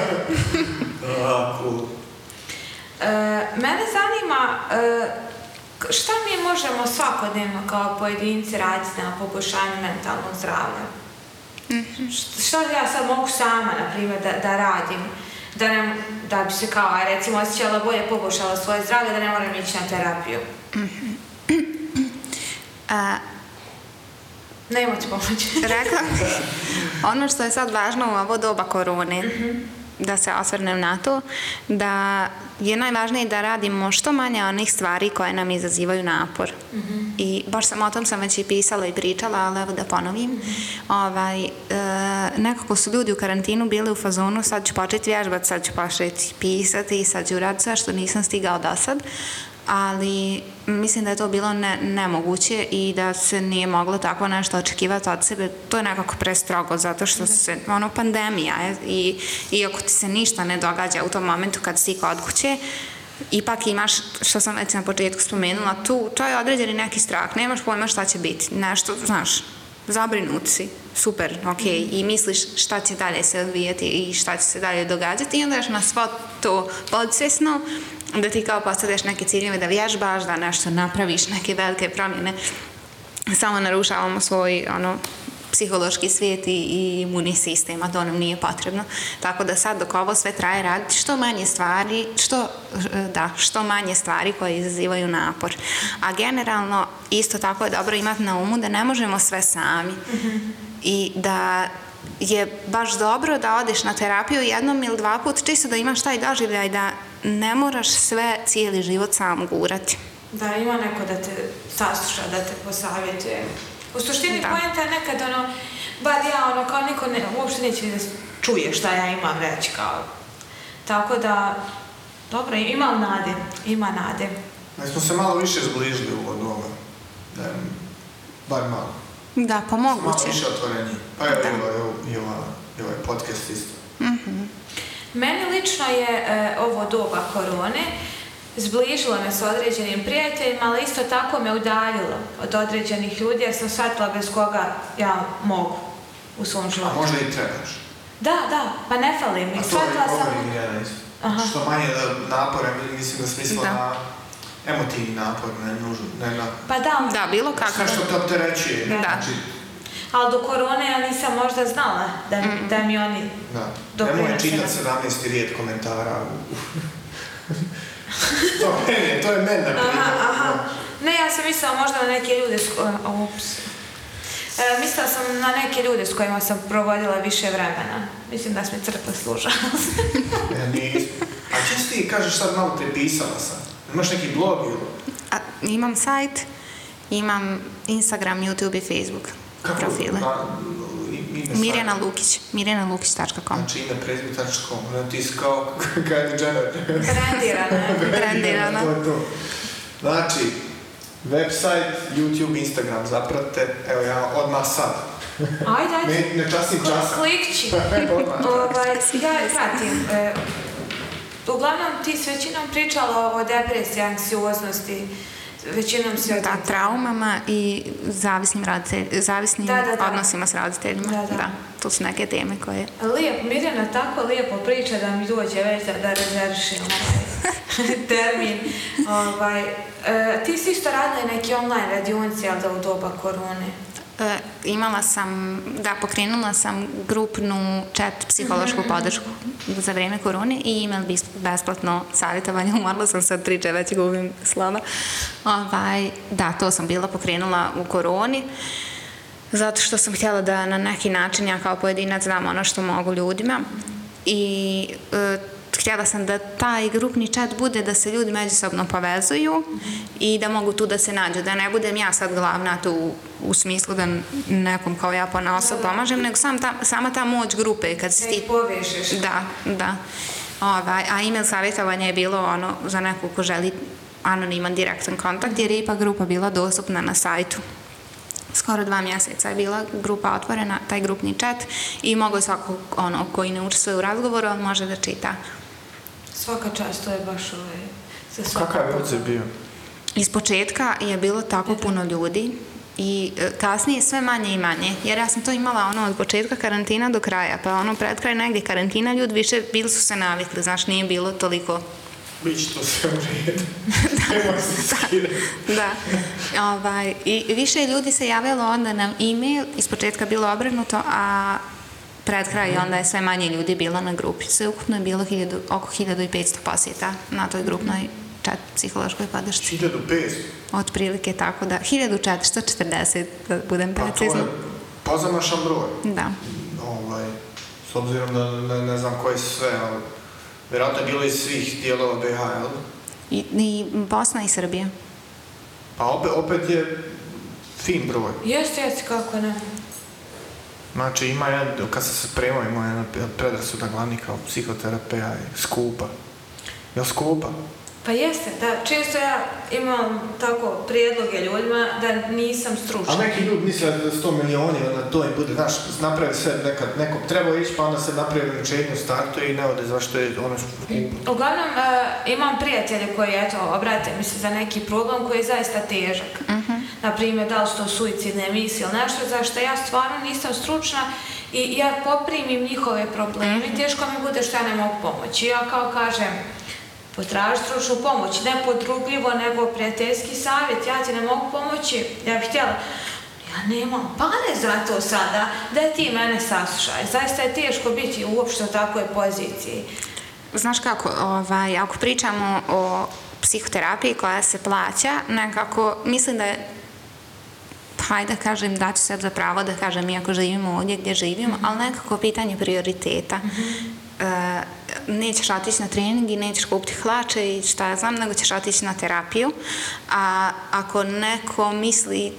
E, mene zanima što e, šta mi možemo svakodnevno kao pojedinci raditi na poboljšanju mentalnog zdravlja? Mhm. Što ja sad mogu sama, na primjer, da radim? da, da bi se kao, recimo, osjećala bolje, poboljšala svoje zdravlje, da ne moram ići na terapiju. Mhm. A, pomoći. rekla, ono što je sad važno u ovo doba korone, mhm da se osvrnem na to, da je najvažnije da radimo što manje onih stvari koje nam izazivaju napor. mm I baš sam o tom sam već i pisala i pričala, ali evo da ponovim. Mhm. Ovaj, e, nekako su ljudi u karantinu bili u fazonu, sad ću početi vježbati, sad ću početi pisati, sad ću raditi sve što nisam stigao do sad ali mislim da je to bilo nemoguće i da se nije moglo tako nešto očekivati od sebe. To je nekako prestrogo zato što se, ono, pandemija i iako ti se ništa ne događa u tom momentu kad si kod kuće, ipak imaš, što sam već na početku spomenula, tu, to je određeni neki strah, nemaš pojma šta će biti, nešto, znaš, zabrinuti si super, ok, mhm. i misliš šta će dalje se odvijati i šta će se dalje događati i onda još na svo to podsvjesno da ti kao postavljaš neke ciljeve, da vježbaš, da nešto napraviš, neke velike promjene. Samo narušavamo svoj ono, psihološki svijet i, i imunni sistem, a to nam nije potrebno. Tako da sad dok ovo sve traje raditi, što manje stvari, što, eh, da, što manje stvari koje izazivaju napor. A generalno isto tako je dobro imati na umu da ne možemo sve sami. Mhm i da je baš dobro da odeš na terapiju jednom ili dva put, čisto da imaš taj doživljaj da ne moraš sve cijeli život sam gurati. Da, ima neko da te sasluša, da te posavjetuje. U suštini da. pojenta je nekad ono, bar ja ono, kao niko ne, uopšte neće da čuje šta ja imam reći, kao. Tako da, dobro, ima nade, ima nade. Da smo se malo više zbližili u od da bar malo. Da, pa moguće. Malo više otvoreni. Ovaj, pa je i ovaj podcast isto. mm Meni lično je e, ovo doba korone zbližilo me s određenim prijateljima, ali isto tako me udaljilo od određenih ljudi jer sam shvatila bez koga ja mogu u svom životu. A možda i trebaš. Da, da, pa ne fali mi. A to je sam... Aha. Što manje napore, mislim da smisla da. na emotivni napor, ne nužno. Pa da, da, bilo kako. Sve što te opterećuje. Da. Znači, ali do korone ja nisam možda znala da, da mi oni da. Nemoj čitati 17 rijet komentara. to, meni, to je meni da aha, aha. Ne, ja sam mislila možda na neke ljude s Ups. E, mislila sam na neke ljude s kojima sam provodila više vremena. Mislim da sam mi crta služala. ja, A čisti, ti kažeš sad malo prepisala sam. Imaš neki blog ili? A, imam sajt, imam Instagram, YouTube i Facebook Kako, profile. Ma, Mirjana Lukić, mirjanalukić.com Znači ime prezbi.com, ono ti si kao Kylie Jenner. Brandirana. Brandirana. Znači, website, YouTube, Instagram, zaprate, evo ja odmah sad. Ajde, ajde. Ne, ne časim časa. Klikći. ovaj, ja pratim. E, Uglavnom ti s većinom pričala o depresiji, anksioznosti, većinom se... o traumama i zavisnim, zavisnim odnosima s raditeljima. to su neke teme koje... Ali Mirjana tako lijepo priča da mi dođe već da rezervišem ovaj termin. Ovaj, e, ti si isto radila neke online radionice, ali da, u doba korone? E, imala sam, da, pokrenula sam grupnu chat psihološku mhm. podršku za vrijeme korone i imala besplatno savjetovanje, Morala sam sad tri već gubim slova. Ovaj, da, to sam bila pokrenula u koroni. Zato što sam htjela da na neki način ja kao pojedinac znam ono što mogu ljudima. I e, htjela sam da taj grupni chat bude da se ljudi međusobno povezuju i da mogu tu da se nađu, da ne budem ja sad glavna tu u smislu da nekom kao ja ponaosob pomažem, nego sam sama ta moć grupe. Kad se ti... povežeš. Da, da. Ovaj, a email savjetovanje je bilo ono za nekog ko želi anoniman direktan kontakt jer je ipak grupa bila dostupna na sajtu. Skoro dva mjeseca je bila grupa otvorena, taj grupni chat i mogo svako ono koji ne učestvuje u razgovoru, on može da čita. Svaka čast, to je baš ovaj... Kakav je bio? Iz početka je bilo tako puno ljudi i e, kasnije sve manje i manje. Jer ja sam to imala ono od početka karantina do kraja, pa ono pred kraj negdje karantina ljudi više bili su se navikli, znaš, nije bilo toliko da. da. Ovaj, I više ljudi se javilo onda na e-mail, iz početka bilo obrnuto, a pred kraj onda je sve manje ljudi bilo na grupi. Sve ukupno je bilo hiljadu, oko 1500 posjeta na toj grupnoj čak psihološkoj podršci. 1500? Otprilike tako da, 1440 da budem precizna. Pa pozamašan broj. Da. Ovaj, s obzirom da ne, znam koji su sve, ali vjerojatno je bilo iz svih dijelova BH, jel? I, I Bosna i Srbije. Pa opet, je fin broj. Jeste, jeste, kako ne. Znači, ima jedan, kad sam se spremao, ima jedan predrasudan u kao psihoterapija, skupa. Jel skupa? Pa jeste, da, često ja imam tako prijedloge ljudima da nisam stručna. A neki ljudi misle da 100 milioni, onda to im bude, znaš, napravi sve nekad, nekom treba ići, pa onda se napravi ograničenje startu i ne ode, zašto je ono... Uglavnom, e, imam prijatelje koji, eto, obrate mi se za neki problem koji je zaista težak. Uh mhm. -huh. Naprimjer, da li su to suicidne emisije ili nešto, zašto ja stvarno nisam stručna i ja poprimim njihove probleme, uh mhm. -huh. teško mi bude što ja ne mogu pomoći. Ja kao kažem, Potraži stručnu pomoć, ne podrugljivo, nego prijateljski savjet, ja ti ne mogu pomoći, ja bih htjela. Ja nemam pane za to sada, da ti mene saslušaj. Zaista je teško biti uopšte u takvoj poziciji. Znaš kako, ovaj, ako pričamo o psihoterapiji koja se plaća, nekako mislim da je hajde pa da kažem, da se za pravo da kažem iako živimo ovdje gdje živimo, mhm. ali nekako pitanje prioriteta. Mhm. Eh, nećeš otići na trening i nećeš kupiti hlače i šta ja znam, nego ćeš otići na terapiju. A ako neko misli,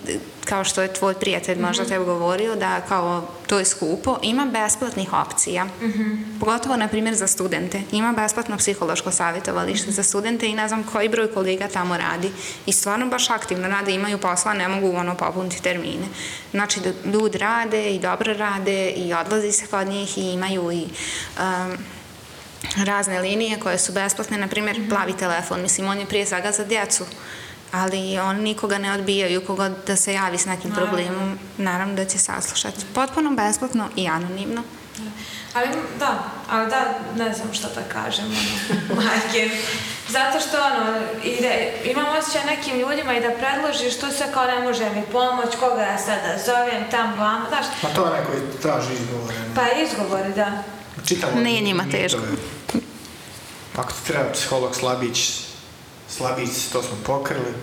kao što je tvoj prijatelj mhm. možda tebi govorio, da kao to je skupo, ima besplatnih opcija. Mhm. Pogotovo, na primjer, za studente. Ima besplatno psihološko savjetovalište mhm. za studente i ne znam koji broj kolega tamo radi. I stvarno baš aktivno rade, imaju posla, ne mogu ono popuniti termine. Znači, ljudi rade i dobro rade i odlazi se kod njih i imaju i um, razne linije koje su besplatne, na primjer mhm. plavi telefon, mislim on je prije svega za djecu, ali on nikoga ne odbijaju koga da se javi s nekim problemom, naravno da će saslušati. Potpuno besplatno i anonimno. Ali da, ali da, ne znam što da kažem, ono, majke. Zato što ono, ide, imam osjećaj nekim ljudima i da predložiš što se kao ne može mi pomoć, koga ja sada zovem, tam, vam, znaš. pa to neko traži izgovore. Pa izgovori, da. Čitamo. Nije njima teško. Ako ti treba psiholog Slabić, Slabić, to smo pokrili.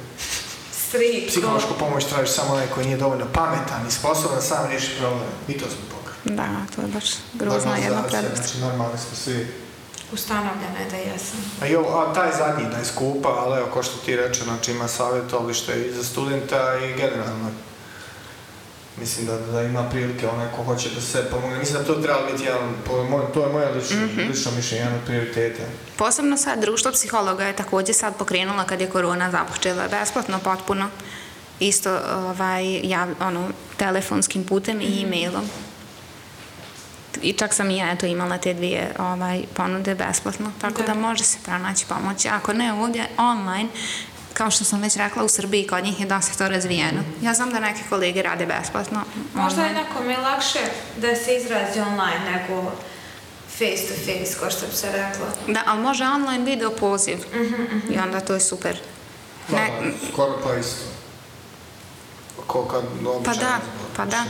Psihološku pomoć tražiš samo onaj koji nije dovoljno pametan i sposoban sam riješiti problem. Mi to smo pokrili. Da, to je baš grozna jedna prednost. Znači, smo svi Ustanovljena je da jesam. A, jo, a taj zadnji da je skupa, ali evo, ko što ti reče, znači ima savjetovalište i za studenta i generalno Mislim da, da ima prilike onaj ko hoće da se pomogne. Mislim da to treba biti jedan, to je moja lična mm -hmm. lično mhm. jedan od prioriteta. Posebno sad društvo psihologa je također sad pokrenula kad je korona započela, besplatno potpuno. Isto ovaj, jav, ono, telefonskim putem mm -hmm. i mhm. e-mailom. I čak sam i ja eto, imala te dvije ovaj, ponude besplatno, tako da. da može se pronaći pomoć. Ako ne ovdje, online, kao što sam već rekla u Srbiji kod njih je dosta to razvijeno. Ja znam da neke kolege rade besplatno. Možda je ono. nekom je lakše da se izrazi online nego face to face, kao što bi se rekla. Da, ali može online video poziv. Mhm, mhm. I onda to je super. Pa, ne... skoro pa isto. Ko kad pa da, ono, pa da.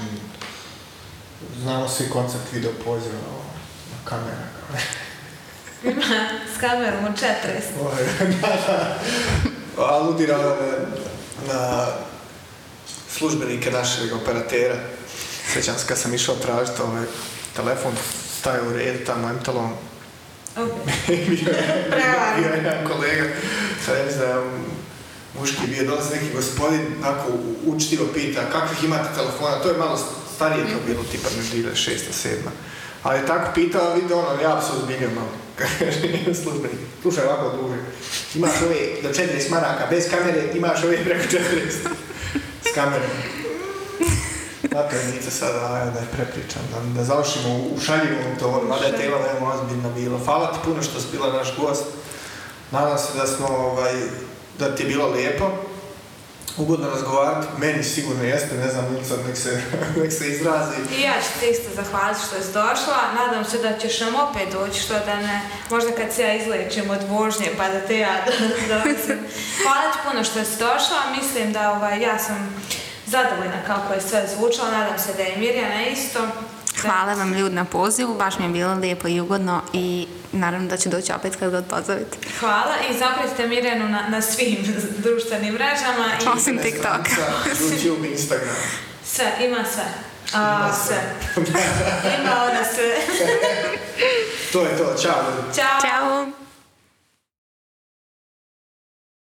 Znamo svi koncept video poziva ono, na kamera. S kamerom u četiri. Ovaj, aludira na službenike našeg operatera. Sjećam se kad sam išao tražiti ovaj telefon, taj u redu tamo Emtelom. bio je jedan kolega, sad znam, muški bio, dolazi neki gospodin, onako učitivo pita kakvih imate telefona, to je malo starije to bilo, tipa ne 2006 7 Ali tako pitao, vidi ono, ja se uzbiljio malo. službenik. Slušaj ovako, druže, imaš ove do 40 smaraka, bez kamere, imaš ove preko 40 s kamerom. se dakle, sada, ajde da je prepričam, da, da završimo u, šaljivom tonu, mada je tema je ozbiljna bilo, Hvala ti puno što si bila naš gost. Nadam se da smo, ovaj, da ti je bilo lijepo ugodno razgovarati, meni sigurno jeste, ne znam, nek se, nek se izrazi. I ja ću ti isto zahvaliti što si došla, nadam se da ćeš nam opet doći, što da ne, možda kad se ja izlečem od vožnje, pa da te ja dolazim. Hvala ti puno što si došla, mislim da ovaj, ja sam zadovoljna kako je sve zvučalo, nadam se da je Mirjana isto. Hvala vam ljud na pozivu, baš mi je bilo lijepo i ugodno i naravno da ću doći opet kad god pozovite. Hvala i zapratite Mirenu na, na svim društvenim mrežama. I... Osim TikToka. YouTube, Instagram. Sve, ima sve. A, sve. ima ona sve. to je to, čao. Čao. Ćao.